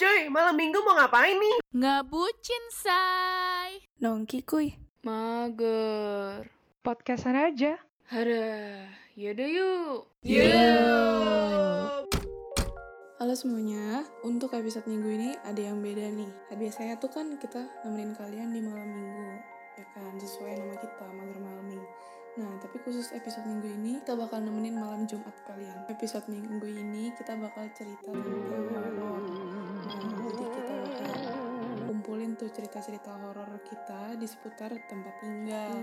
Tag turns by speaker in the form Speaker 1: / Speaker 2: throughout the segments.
Speaker 1: Cuy, malam minggu mau ngapain nih?
Speaker 2: Ngebucin, say.
Speaker 3: Nongki kuy.
Speaker 2: Mager.
Speaker 3: Podcastan aja.
Speaker 2: Hara, yaudah yuk.
Speaker 3: Halo semuanya, untuk episode minggu ini ada yang beda nih. Nah, biasanya tuh kan kita nemenin kalian di malam minggu, ya kan, sesuai nama kita, Mager Malming. Nah, tapi khusus episode minggu ini, kita bakal nemenin malam Jumat kalian. Episode minggu ini kita bakal cerita tentang jadi kita bakal kumpulin tuh cerita-cerita horor kita di seputar tempat tinggal,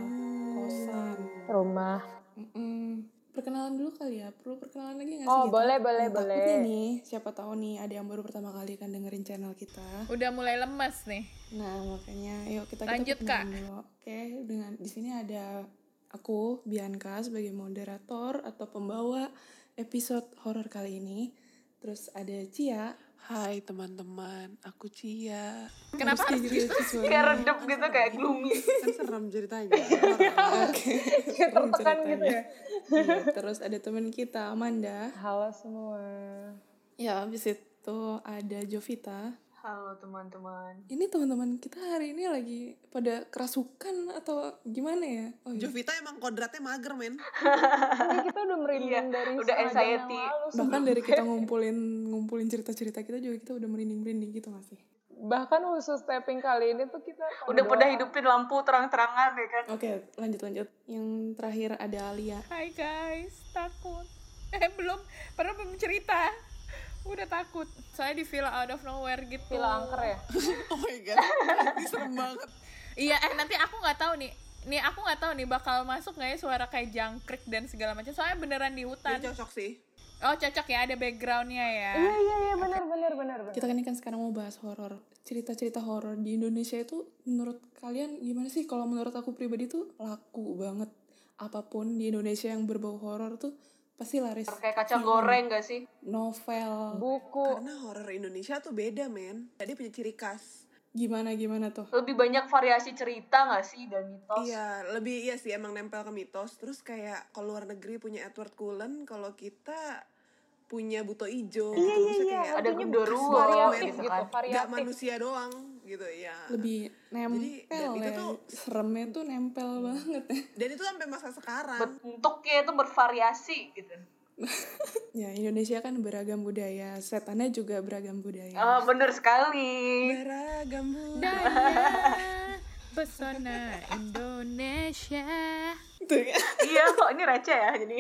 Speaker 3: kosan,
Speaker 4: rumah.
Speaker 3: Mm-mm. Perkenalan dulu kali ya, perlu perkenalan lagi nggak sih?
Speaker 4: Oh,
Speaker 3: kita?
Speaker 4: boleh, boleh,
Speaker 3: Nah,
Speaker 4: boleh.
Speaker 3: Takutnya nih, siapa tahu nih ada yang baru pertama kali kan dengerin channel kita.
Speaker 2: Udah mulai lemes nih.
Speaker 3: Nah, makanya yuk kita
Speaker 2: Lanjut,
Speaker 3: kita
Speaker 2: Kak.
Speaker 3: dulu. Oke, dengan di sini ada aku Bianca sebagai moderator atau pembawa episode horor kali ini. Terus ada Cia.
Speaker 1: Hai teman-teman, aku Cia.
Speaker 2: Kenapa harus gitu?
Speaker 5: kayak redup gitu kayak gloomy
Speaker 1: Kan serem ceritanya.
Speaker 3: Oke.
Speaker 4: tertekan
Speaker 3: ceritanya.
Speaker 4: gitu ya.
Speaker 3: Iya, terus ada teman kita Amanda.
Speaker 4: Halo semua.
Speaker 3: Ya, habis itu ada Jovita.
Speaker 5: halo teman-teman
Speaker 3: Ini teman-teman kita hari ini lagi pada kerasukan atau gimana ya? Oh, iya.
Speaker 1: Jovita emang kodratnya mager men.
Speaker 4: Ini kita udah merinding
Speaker 5: Iya,
Speaker 4: dari
Speaker 5: udah anxiety.
Speaker 4: yang lalu.
Speaker 3: Bahkan dari kita ngumpulin ngumpulin cerita-cerita kita juga kita udah merinding-merinding gitu gak sih?
Speaker 4: Bahkan khusus tapping kali ini tuh kita
Speaker 5: udah pada hidupin lampu terang-terangan ya kan
Speaker 3: Oke, lanjut lanjut. Yang terakhir ada Alia.
Speaker 2: Hai guys, takut. Eh belum, padahal belum cerita. Udah takut. Soalnya di villa out of nowhere gitu.
Speaker 4: Villa angker ya.
Speaker 1: Oh my god, ini serem banget.
Speaker 2: Iya, eh nanti aku nggak tahu nih. Nih aku nggak tahu nih bakal masuk nggak ya suara kayak jangkrik dan segala macam. Soalnya beneran di
Speaker 1: Ini
Speaker 2: hutan.
Speaker 1: cocok sih.
Speaker 2: Oh cocok ya, ada backgroundnya ya.
Speaker 4: Iya iya iya benar benar benar benar.
Speaker 3: Kita kan ini kan sekarang mau bahas horor. Cerita-cerita horor di Indonesia itu menurut kalian gimana sih? Kalau menurut aku pribadi tuh laku banget. Apa pun di Indonesia yang berbau horor tuh pasti laris.
Speaker 5: kayak kacang goreng gak sih
Speaker 3: Novel.
Speaker 4: Buku.
Speaker 1: Karena horor Indonesia tuh beda men. Dia punya ciri khas.
Speaker 3: Gimana gimana tuh?
Speaker 5: lebih banyak variasi cerita gak sih dan mitos
Speaker 1: Iya, lebih iya sih emang nempel ke mitos. Terus kayak kalau luar negeri punya Edward Cullen, kalau kita punya Buto Ijo.
Speaker 4: Iya
Speaker 1: gitu.
Speaker 4: iya iya.
Speaker 1: kayak
Speaker 5: ada genderuwo
Speaker 4: variatif
Speaker 5: gitu
Speaker 4: gitu,
Speaker 5: kan.
Speaker 1: gak
Speaker 4: variatif.
Speaker 1: manusia doang gitu ya.
Speaker 3: Lebih nempel
Speaker 1: Jadi, dan itu
Speaker 3: ya.
Speaker 1: tuh-
Speaker 3: Seremnya tuh nempel banget ya.
Speaker 1: Dan itu sampai masa sekarang.
Speaker 5: bentuknya itu bervariasi gitu
Speaker 3: Ya, Indonesia kan beragam budaya, setannya juga beragam budaya.
Speaker 5: Ah, bener sekali
Speaker 1: Beragam
Speaker 2: Daya pesona Indonesia.
Speaker 5: iya kok ini receh ya jadi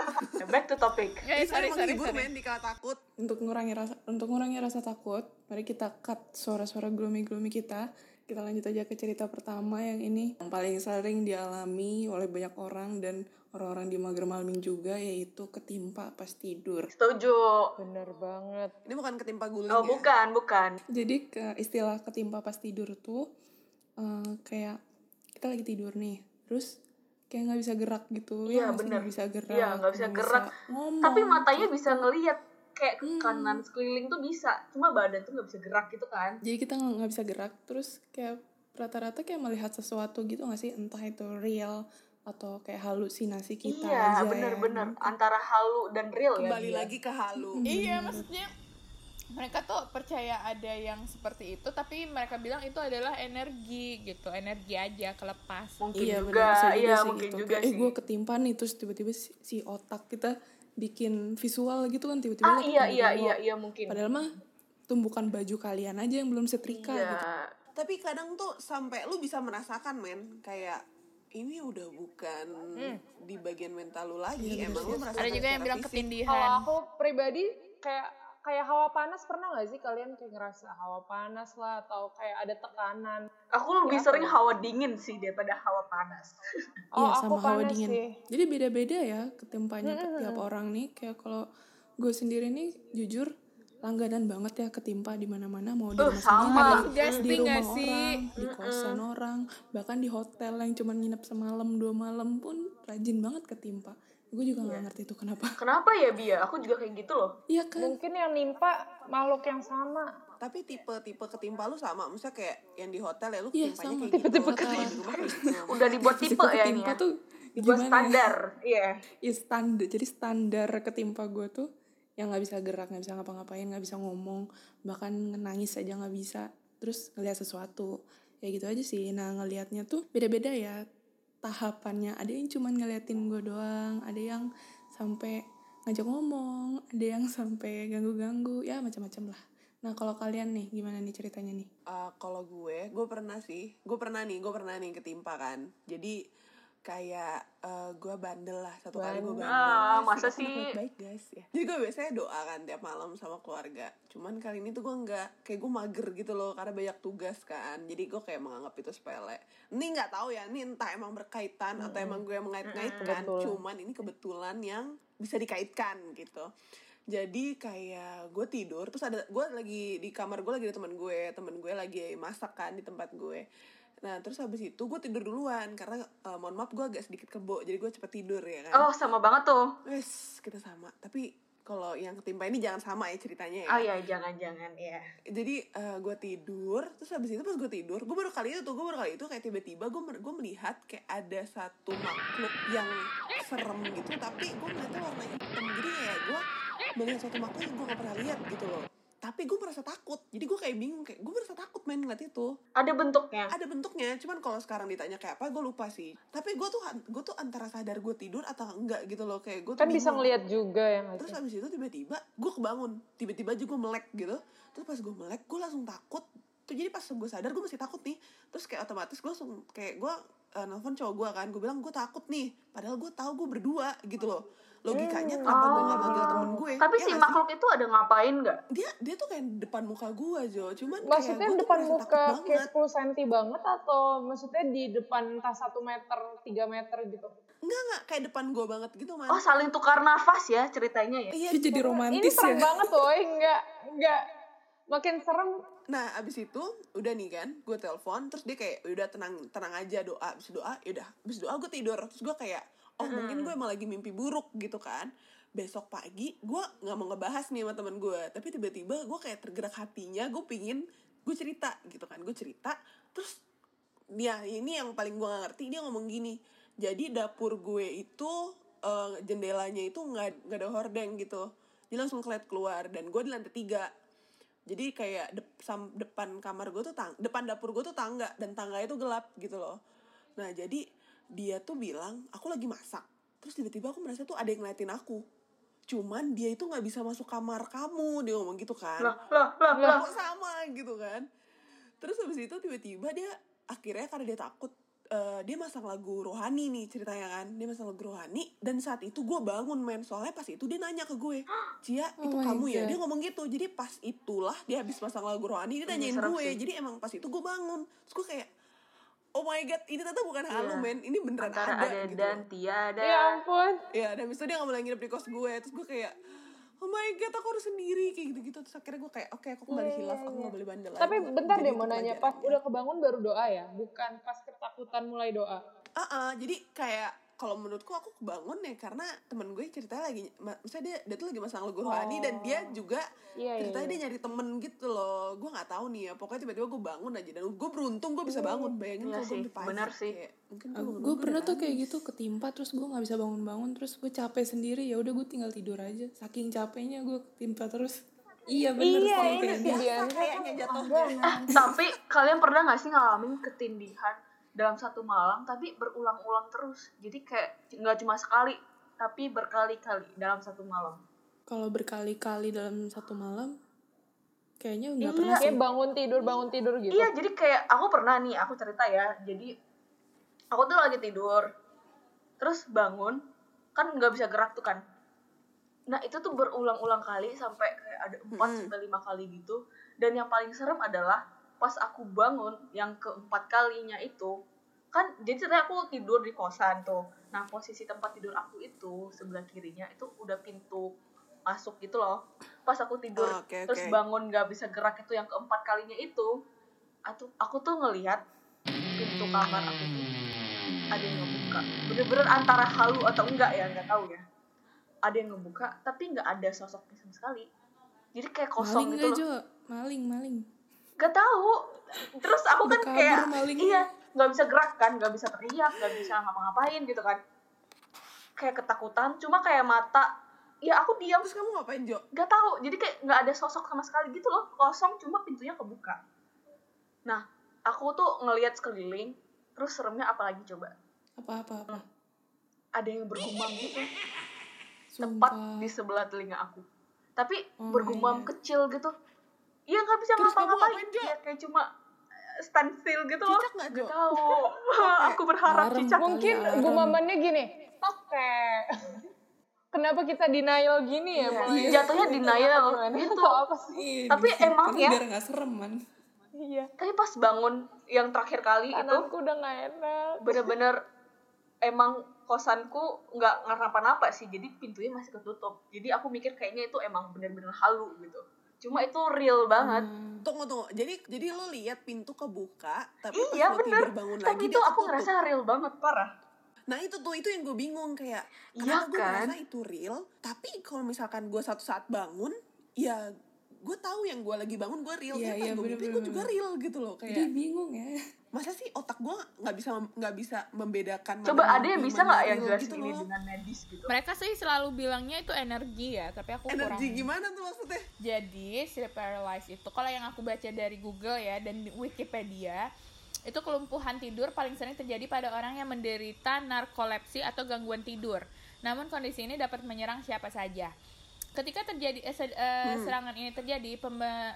Speaker 5: back to topic
Speaker 2: Eh,
Speaker 1: Sorry,
Speaker 2: sorry, sorry,
Speaker 1: di kala takut.
Speaker 3: Untuk mengurangi rasa untuk mengurangi rasa takut, mari kita cut suara-suara gloomy-gloomy kita. Kita lanjut aja ke cerita pertama yang ini yang paling sering dialami oleh banyak orang dan orang-orang di Mager Malming juga yaitu ketimpa pas tidur.
Speaker 5: setuju
Speaker 4: Bener banget.
Speaker 1: Ini bukan ketimpa guling
Speaker 5: oh
Speaker 1: ya.
Speaker 5: bukan bukan
Speaker 3: Jadi ke istilah ketimpa pas tidur tuh eh, kayak kita lagi tidur nih, terus kayak nggak bisa gerak gitu
Speaker 5: Iya,
Speaker 3: ya
Speaker 5: bener.
Speaker 3: nggak bisa gerak
Speaker 5: Iya, nggak bisa gerak.
Speaker 3: ngomong
Speaker 5: tapi matanya bisa ngelihat kayak ke
Speaker 3: Hmm.
Speaker 5: kanan sekeliling tuh bisa cuma badan tuh nggak bisa gerak gitu kan
Speaker 3: jadi kita nggak nggak bisa gerak terus kayak rata-rata kayak melihat sesuatu gitu nggak sih entah itu real atau kayak halusinasi kita
Speaker 5: iya
Speaker 3: aja
Speaker 5: bener-bener
Speaker 3: ya.
Speaker 5: antara halu dan real ya
Speaker 1: Kembali
Speaker 5: dia.
Speaker 1: lagi ke halu.
Speaker 2: Iya, maksudnya mereka tuh percaya ada yang seperti itu, tapi mereka bilang itu adalah energi gitu, energi aja kelepas.
Speaker 5: mungkin
Speaker 3: iya
Speaker 5: juga
Speaker 3: benar bisa juga
Speaker 5: iya
Speaker 3: sih
Speaker 5: mungkin
Speaker 3: gitu.
Speaker 5: juga
Speaker 3: Kayak,
Speaker 5: sih
Speaker 3: eh gue ketimpa nih terus tiba-tiba si, si otak kita bikin visual gitu kan tiba-tiba
Speaker 5: ah iya iya iya iya mungkin.
Speaker 3: Padahal mah tumbukan baju kalian aja yang belum setrika
Speaker 5: iya.
Speaker 3: gitu.
Speaker 1: Tapi kadang tuh sampai lu bisa merasakan men. Kayak ini udah bukan di bagian mental lu lagi. Emang lu merasakan
Speaker 2: Ada juga yang bilang
Speaker 1: fisik.
Speaker 4: Kalau
Speaker 2: ketindihan.
Speaker 4: aku pribadi kayak kayak hawa panas pernah nggak sih kalian kayak ngerasa hawa panas lah atau kayak ada tekanan?
Speaker 5: aku lebih sering hawa dingin sih daripada hawa panas
Speaker 4: Oh,
Speaker 3: iya
Speaker 4: aku
Speaker 3: sama hawa
Speaker 4: panas
Speaker 3: dingin
Speaker 4: sih.
Speaker 3: jadi beda-beda ya ketimpanya ke tiap orang nih kayak kalau gue sendiri nih jujur langganan banget ya ketimpa di mana-mana mau di
Speaker 5: Uh,
Speaker 3: rumah
Speaker 5: sama.
Speaker 3: sendiri, di rumah
Speaker 2: nggak sih?
Speaker 3: orang, di kosan orang, bahkan di hotel yang cuma nginep semalam dua malam pun rajin banget ketimpa. Gue juga nggak ngerti itu kenapa.
Speaker 5: kenapa ya Bia aku juga kayak gitu loh
Speaker 3: Iya kan?
Speaker 4: Mungkin yang nimpa makhluk yang sama.
Speaker 1: Tapi tipe-tipe ketimpa lu sama, misalnya kayak yang di hotel ya lu
Speaker 3: Iya,
Speaker 1: ketimpanya
Speaker 3: sama.
Speaker 1: kayak
Speaker 3: Tipe-tipe
Speaker 1: gitu. Kalau di rumah kayak gitu.
Speaker 5: udah dibuat tipe
Speaker 3: Tipe
Speaker 5: ya ini ya
Speaker 3: tuh
Speaker 5: dibuat
Speaker 3: gimana ya?
Speaker 5: standar iya
Speaker 3: ya standar jadi standar ketimpa gue tuh yang nggak bisa gerak nggak bisa ngapa-ngapain nggak bisa ngomong bahkan nangis aja nggak bisa terus ngeliat sesuatu ya gitu aja sih nah ngelihatnya tuh beda-beda ya tahapannya. Ada yang cuman ngeliatin gue doang ada yang sampai ngajak ngomong ada yang sampai ganggu-ganggu ya macam-macam lah. Nah kalau kalian nih gimana nih ceritanya nih?
Speaker 1: Uh, kalau gue, gue pernah sih, gue pernah nih, gue pernah nih ketimpa kan. Jadi kayak uh, gue bandel lah satu kali gue bandel.
Speaker 5: Ah, masa sih?
Speaker 1: anak baik guys ya. Jadi gue biasanya doa kan tiap malam sama keluarga. Cuman kali ini tuh gue nggak, kayak gue mager gitu loh karena banyak tugas kan. Jadi gue kayak menganggap itu sepele. Ini nggak tahu ya, ini entah emang berkaitan atau emang gue yang mengait-ngaitkan.
Speaker 4: Kebetulan.
Speaker 1: Cuman ini kebetulan yang bisa dikaitkan gitu jadi kayak gue tidur terus ada gue lagi di kamar gue lagi ada teman gue teman gue lagi masak kan di tempat gue nah terus habis itu gue tidur duluan karena eh, mohon maaf gue agak sedikit kebo jadi gue cepet tidur ya kan?
Speaker 5: Oh, sama banget tuh.
Speaker 1: wes kita sama. Tapi kalau yang ketimpa ini jangan sama ya ceritanya ya.
Speaker 5: Oh ya, jangan-jangan ya.
Speaker 1: jadi gue tidur terus habis itu pas gue tidur gue baru kali itu tuh gue baru kali itu kayak tiba-tiba gue gue melihat kayak ada satu makhluk yang serem gitu tapi gue melihatnya warna hitam. Jadi kayak gue melihat satu makhluk yang gue gak pernah lihat gitu loh tapi gue merasa takut. Jadi gue kayak bingung kayak gue merasa takut main ngeliat itu.
Speaker 5: Ada bentuknya.
Speaker 1: ada bentuknya cuman kalau sekarang ditanya kayak apa gue lupa sih. Tapi gue tuh gue tuh antara sadar gue tidur atau enggak gitu loh. Kayak gue
Speaker 4: Kan bisa ngelihat juga ya
Speaker 1: terus abis itu tiba-tiba gue kebangun. Tiba-tiba aja gue melek gitu. Terus pas gue melek gue langsung takut. Tuh jadi pas gue sadar gue masih takut nih. Terus kayak otomatis gue langsung kayak gue uh, nelfon cowok gue kan. Gue bilang gue takut nih. Padahal gue tahu gue berdua gitu loh logikanya kenapa gue gak manggil temen gue?
Speaker 5: Hmm. Tapi
Speaker 1: ya
Speaker 5: si
Speaker 1: nggak
Speaker 5: makhluk itu ada ngapain nggak?
Speaker 1: dia dia tuh kayak depan muka gue Jo. Cuman
Speaker 4: Maksudnya
Speaker 1: kayak
Speaker 4: depan muka kayak
Speaker 1: banget.
Speaker 4: 10 cm banget atau maksudnya di depan entah 1 meter, 3 meter gitu?
Speaker 1: enggak enggak kayak depan gue banget gitu man.
Speaker 5: Oh, saling tukar nafas ya ceritanya ya.
Speaker 1: iya
Speaker 3: jadi
Speaker 1: pokoknya-
Speaker 4: Ini
Speaker 3: romantis
Speaker 4: serem
Speaker 3: ya.
Speaker 4: banget woy, enggak, enggak. Makin serem.
Speaker 1: Nah, abis itu udah nih kan, gue telepon, terus dia kayak udah tenang tenang aja doa, abis doa, yaudah, abis doa gue tidur, terus gue kayak, oh mungkin gue emang lagi mimpi buruk gitu kan. Besok pagi gue nggak mau ngebahas nih sama temen gue, tapi tiba-tiba gue kayak tergerak hatinya, gue pingin gue cerita gitu kan, gue cerita, terus dia ini yang paling gue gak ngerti dia ngomong gini, jadi dapur gue itu eh, jendelanya itu nggak nggak ada hordeng gitu, dia langsung keliat keluar dan gue di lantai tiga. Jadi kayak sam- depan kamar gue tuh tang depan dapur gue tuh tangga dan tangga itu gelap gitu loh. Nah jadi dia tuh bilang aku lagi masak. Terus tiba-tiba aku merasa tuh ada yang ngeliatin aku. Cuman dia itu nggak bisa masuk kamar kamu dia ngomong gitu kan.
Speaker 5: Lah, lah, lah, lah.
Speaker 1: kok sama gitu kan. Terus habis itu tiba-tiba dia akhirnya karena dia takut eh, dia masang lagu rohani nih ceritanya kan. Dia masang lagu rohani dan saat itu gue bangun men. Soalnya pas itu dia nanya ke gue Cia
Speaker 3: Oh
Speaker 1: itu
Speaker 3: my
Speaker 1: kamu ya?
Speaker 3: God.
Speaker 1: dia ngomong gitu. Jadi pas itulah dia habis pasang lagu rohani dia nanyain gue.
Speaker 5: sih.
Speaker 1: jadi emang pas itu gue bangun. Terus gue kayak oh my god ini ternyata bukan halu
Speaker 5: Iya.
Speaker 1: men ini beneran
Speaker 5: Antara
Speaker 1: ada,
Speaker 5: ada
Speaker 1: gitu
Speaker 5: dan tiada.
Speaker 4: Ya ampun.
Speaker 1: ya dan itu dia gak mau lagi nginep di kos gue terus gue kayak oh my god aku harus sendiri kayak gitu-gitu terus akhirnya gue kayak oke aku kembali
Speaker 4: Iya,
Speaker 1: hilaf
Speaker 4: iya,
Speaker 1: aku
Speaker 4: iya.
Speaker 1: gak boleh bandel
Speaker 4: Tapi
Speaker 1: lagi."
Speaker 4: bentar
Speaker 1: Jadi
Speaker 4: deh mau nanya, pas udah kebangun baru doa ya? Bukan pas ketakutan mulai doa?
Speaker 1: Ah, ah, jadi kayak kalau menurutku aku kebangun ya karena temen gue ceritanya lagi misalnya dia dia tuh lagi masang lagu rohani dan dia juga
Speaker 4: Iya, iya,
Speaker 1: ceritanya
Speaker 4: iya.
Speaker 1: dia nyari temen gitu loh gue nggak tahu nih ya pokoknya tiba-tiba gue bangun aja dan gue beruntung gue bisa bangun bayangin
Speaker 5: Iya
Speaker 1: kalau gue pagi
Speaker 5: benar sih.
Speaker 1: kayak, mungkin gue
Speaker 3: gue
Speaker 1: bangun-bangun
Speaker 3: pernah
Speaker 1: udah
Speaker 3: tuh kayak gitu ketimpa terus gue nggak bisa bangun-bangun terus gue capek sendiri ya udah gue tinggal tidur aja saking capeknya gue ketimpa terus iya bener
Speaker 4: Iya, ini
Speaker 3: gitu.
Speaker 1: Kayaknya
Speaker 4: tuh
Speaker 1: jatuhnya.
Speaker 4: ada.
Speaker 5: Tapi kalian pernah gak sih ngalamin ketindihan dalam satu malam tapi berulang-ulang terus? Jadi kayak nggak cuma sekali, tapi berkali-kali dalam satu malam.
Speaker 3: kalau berkali-kali dalam satu malam kayaknya nggak
Speaker 5: Iya,
Speaker 3: pernah sih
Speaker 4: Kayak bangun tidur, bangun tidur gitu.
Speaker 5: Iya, jadi kayak aku pernah nih, aku cerita ya. Jadi aku tuh lagi tidur, terus bangun, kan nggak bisa gerak tuh kan. Nah itu tuh berulang-ulang kali sampai kayak ada 4
Speaker 1: Mm-mm.
Speaker 5: sampai lima kali gitu. Dan yang paling serem adalah pas aku bangun yang keempat kalinya itu kan jadi ceritanya aku tidur di kosan tuh. Nah posisi tempat tidur aku itu sebelah kirinya itu udah pintu masuk gitu loh. Pas aku tidur
Speaker 1: Oh, oke,
Speaker 5: terus
Speaker 1: oke.
Speaker 5: bangun nggak bisa gerak itu yang keempat kalinya itu, aku aku tuh ngelihat pintu kamar aku tuh ada yang ngebuka. Bener-bener antara halu atau enggak ya nggak tahu ya. Ada yang ngebuka tapi nggak ada sosoknya sama sekali. Jadi kayak kosong
Speaker 3: maling
Speaker 5: gitu loh.
Speaker 3: Jo maling maling
Speaker 5: Gak tahu. Terus aku kan
Speaker 3: kabur
Speaker 5: kayak
Speaker 3: malingnya.
Speaker 5: iya nggak bisa gerak kan, nggak bisa teriak, nggak bisa ngapa-ngapain gitu kan. Kayak ketakutan, cuma kayak mata ya aku diam
Speaker 1: terus kamu ngapain Jo
Speaker 5: nggak tahu jadi kayak nggak ada sosok sama sekali gitu loh kosong cuma pintunya kebuka nah aku tuh ngelihat sekeliling terus seremnya apalagi coba
Speaker 3: apa apa apa
Speaker 5: ada yang bergumam gitu tepat
Speaker 3: Sumpah.
Speaker 5: di sebelah telinga aku tapi
Speaker 3: Oh my
Speaker 5: bergumam
Speaker 3: God.
Speaker 5: kecil gitu iya nggak bisa ngapa-ngapain ya kayak cuma eh, stand still gitu loh
Speaker 1: cicak nggak Jo
Speaker 5: tahu aku berharap
Speaker 3: Alarm.
Speaker 5: cicak
Speaker 4: Mungkin
Speaker 3: alarm.
Speaker 4: gumamannya gini, oke. Kenapa kita denial gini ya?
Speaker 5: Iya,
Speaker 4: mulai?
Speaker 5: jatuhnya denial
Speaker 4: Gimana?
Speaker 5: gitu.
Speaker 4: Atau apa sih?
Speaker 3: Iya,
Speaker 5: Tapi emang ya-
Speaker 3: biar nggak serem man
Speaker 4: Iya.
Speaker 5: tapi pas bangun yang terakhir kali itu
Speaker 4: Kananku udah nggak enak.
Speaker 5: bener-bener emang kosanku nggak ngenapa-napa sih jadi pintunya masih ketutup jadi aku mikir kayaknya itu emang bener-bener halu gitu cuma itu real banget.
Speaker 3: Hmm.
Speaker 1: tunggu tunggu. Jadi jadi lo lihat pintu kebuka tapi
Speaker 5: iya
Speaker 1: pas lo
Speaker 5: bener.
Speaker 1: tidur bangun lagi
Speaker 5: tapi
Speaker 1: dia
Speaker 5: itu aku ngerasa real banget. Parah.
Speaker 1: Nah itu tuh itu yang gue bingung kayak
Speaker 5: Iya
Speaker 1: kenapa gue
Speaker 5: kan?
Speaker 1: ngerasa itu real tapi kalau misalkan gue satu saat bangun ya gue tahu yang gue lagi bangun gue real.
Speaker 3: Iya,
Speaker 1: Tapi pas
Speaker 3: iya,
Speaker 1: gue mimpi gue juga real gitu loh
Speaker 3: jadi
Speaker 1: kayak
Speaker 3: bingung ya
Speaker 1: masa sih otak gue nggak bisa nggak bisa membedakan mana
Speaker 5: coba ada yang bisa nggak yang jelasin
Speaker 1: gitu
Speaker 5: ini
Speaker 1: loh.
Speaker 5: dengan medis gitu
Speaker 2: Mereka sih selalu bilangnya itu energi ya, tapi aku kurang.
Speaker 1: energi gimana tuh maksudnya
Speaker 2: Jadi sleep paralysis itu kalau yang aku baca dari Google ya dan di Wikipedia itu kelumpuhan tidur paling sering terjadi pada orang yang menderita narkolepsi atau gangguan tidur. Namun kondisi ini dapat menyerang siapa saja. Ketika terjadi eh, se- eh, serangan ini terjadi,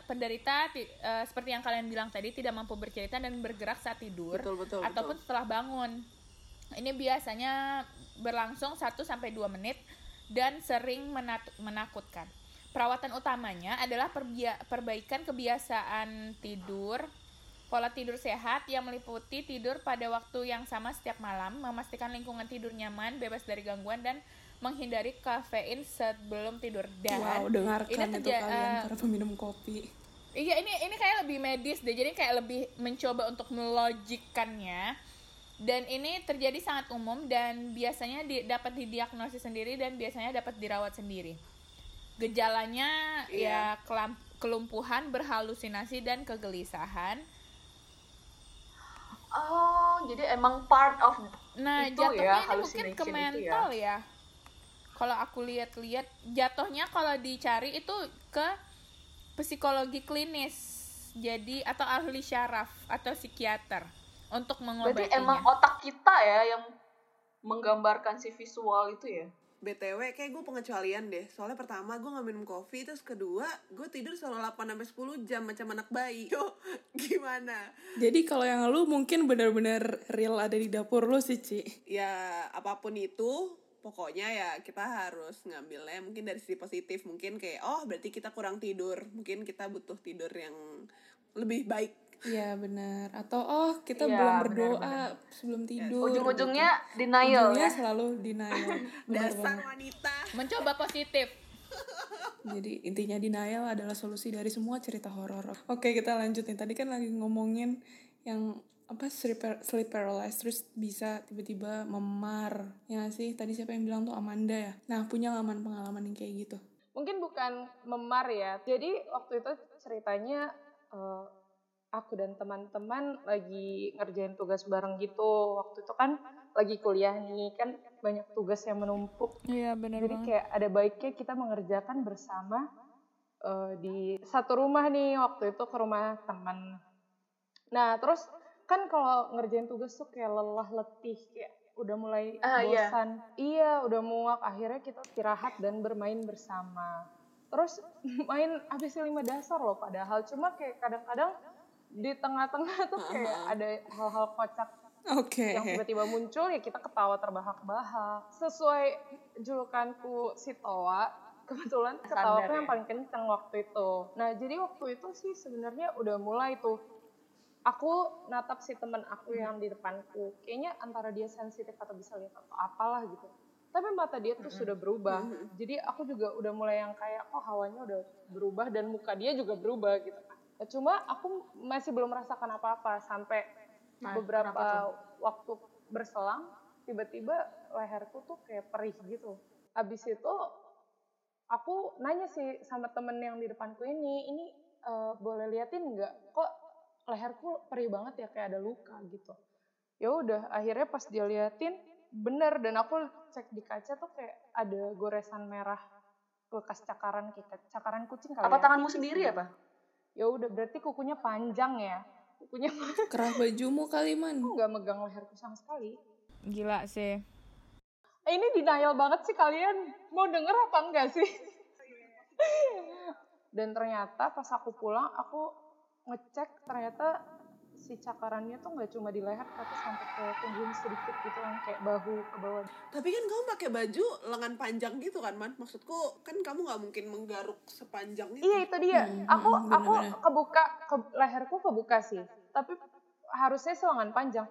Speaker 2: penderita ti- eh, seperti yang kalian bilang tadi tidak mampu bercerita dan bergerak saat tidur
Speaker 1: betul betul
Speaker 2: ataupun setelah bangun. Ini biasanya berlangsung 1 sampai 2 menit dan sering menat- menakutkan. Perawatan utamanya adalah perbia- perbaikan kebiasaan tidur, pola tidur sehat yang meliputi tidur pada waktu yang sama setiap malam, memastikan lingkungan tidur nyaman, bebas dari gangguan dan menghindari kafein sebelum tidur. Dan
Speaker 3: wow dengarkan
Speaker 2: ini
Speaker 3: itu
Speaker 2: terja-
Speaker 3: kalian
Speaker 2: eh,
Speaker 3: para peminum kopi
Speaker 2: Iya ini ini kayak lebih medis deh. Jadi kayak lebih mencoba untuk melogikkannya. Dan ini terjadi sangat umum dan biasanya di- dapat didiagnosis sendiri dan biasanya dapat dirawat sendiri. Gejalanya ya kelam- kelumpuhan, berhalusinasi dan kegelisahan.
Speaker 5: oh jadi emang part of
Speaker 2: Nah,
Speaker 5: Itu
Speaker 2: jatuhnya
Speaker 5: ya,
Speaker 2: ini mungkin ke
Speaker 5: itu
Speaker 2: mental ya. Kalau aku lihat-lihat jatuhnya kalau dicari itu ke psikologi klinis. Jadi atau ahli syaraf atau psikiater untuk
Speaker 5: berarti
Speaker 2: mengobatinya.
Speaker 5: emang otak kita ya yang menggambarkan si visual itu ya
Speaker 1: BTW kayak gue pengecualian deh Soalnya pertama gue gak minum kopi Terus kedua gue tidur selalu 8-10 jam Macam anak bayi Yo gimana?
Speaker 3: jadi kalau yang lu mungkin benar-benar real ada di dapur lu sih Ci
Speaker 1: Ya apa pun itu Pokoknya ya kita harus ngambilnya mungkin dari sisi positif Mungkin kayak oh berarti kita kurang tidur Mungkin kita butuh tidur yang lebih baik
Speaker 3: Iya benar. Atau oh kita
Speaker 5: Iya,
Speaker 3: belum berdoa
Speaker 5: benar.
Speaker 3: sebelum tidur.
Speaker 5: ujung-ujungnya
Speaker 3: gitu.
Speaker 5: denial
Speaker 3: Ujungnya
Speaker 5: ya
Speaker 3: selalu denial.
Speaker 1: Dasar
Speaker 3: banget.
Speaker 1: wanita
Speaker 2: mencoba positif.
Speaker 3: Jadi intinya denial adalah solusi dari semua cerita horor. Oke kita lanjutin. Tadi kan lagi ngomongin yang apa sleep, sleep paralysis terus bisa tiba-tiba memar ya sih tadi siapa yang bilang tuh Amanda ya nah punya nggak Man pengalaman yang kayak gitu
Speaker 4: Mungkin bukan memar ya. Jadi waktu itu ceritanya eh, aku dan teman-teman lagi ngerjain tugas bareng gitu. Waktu itu kan lagi kuliah nih kan banyak tugas yang menumpuk.
Speaker 2: Iya benar
Speaker 4: Jadi kayak ada baiknya kita mengerjakan bersama eh, di satu rumah nih waktu itu ke rumah teman. Nah terus kan kalau ngerjain tugas tuh kayak lelah letih kayak udah mulai
Speaker 5: Ah, iya.
Speaker 4: bosan. Iya udah muak akhirnya kita istirahat dan bermain bersama. Terus main habis lima dasar loh padahal cuma kayak kadang-kadang di tengah-tengah tuh kayak ada hal-hal kocak
Speaker 3: oke
Speaker 4: yang tiba-tiba muncul ya kita ketawa terbahak-bahak sesuai julukanku si Toa kebetulan
Speaker 5: Standar
Speaker 4: yang
Speaker 5: ya?
Speaker 4: paling kenceng waktu itu nah jadi waktu itu sih sebenarnya udah mulai tuh aku natap si temen aku yang di depanku. Kayaknya antara dia sensitif atau bisa lihat atau apalah gitu. Tapi mata dia tuh sudah berubah. Jadi aku juga udah mulai yang kayak oh hawanya udah berubah dan muka dia juga berubah gitu. Nah, cuma aku masih belum merasakan apa-apa sampai
Speaker 5: Nah,
Speaker 4: beberapa waktu berselang tiba-tiba leherku tuh kayak perih gitu. Habis itu aku nanya sih sama temen yang di depanku ini ini eh, boleh liatin nggak? Kok leherku perih banget ya kayak ada luka gitu ya udah akhirnya pas dia liatin bener dan aku cek di kaca tuh kayak ada goresan merah bekas cakaran kayak cakaran kucing kali
Speaker 5: Apa
Speaker 4: ya.
Speaker 5: tanganmu sendiri apa?
Speaker 4: Ya udah berarti kukunya panjang ya. Kukunya
Speaker 3: Kerah bajumu kali man.
Speaker 4: aku nggak megang leherku sama sekali.
Speaker 2: Gila sih.
Speaker 4: Eh, ini denial banget sih kalian. Mau denger apa enggak sih? Dan ternyata pas aku pulang, aku ngecek ternyata si cakarannya tuh nggak cuma di leher tapi sampai ke punggung sedikit gitu kan kayak bahu ke bawah.
Speaker 1: Tapi kan kamu pakai baju lengan panjang gitu kan, Man? Maksudku kan kamu nggak mungkin menggaruk sepanjang itu.
Speaker 4: Iya itu dia.
Speaker 3: Hmm,
Speaker 4: aku
Speaker 3: hmm,
Speaker 4: aku
Speaker 3: bener-bener.
Speaker 4: kebuka ke leherku kebuka sih. Tapi harusnya selengan panjang.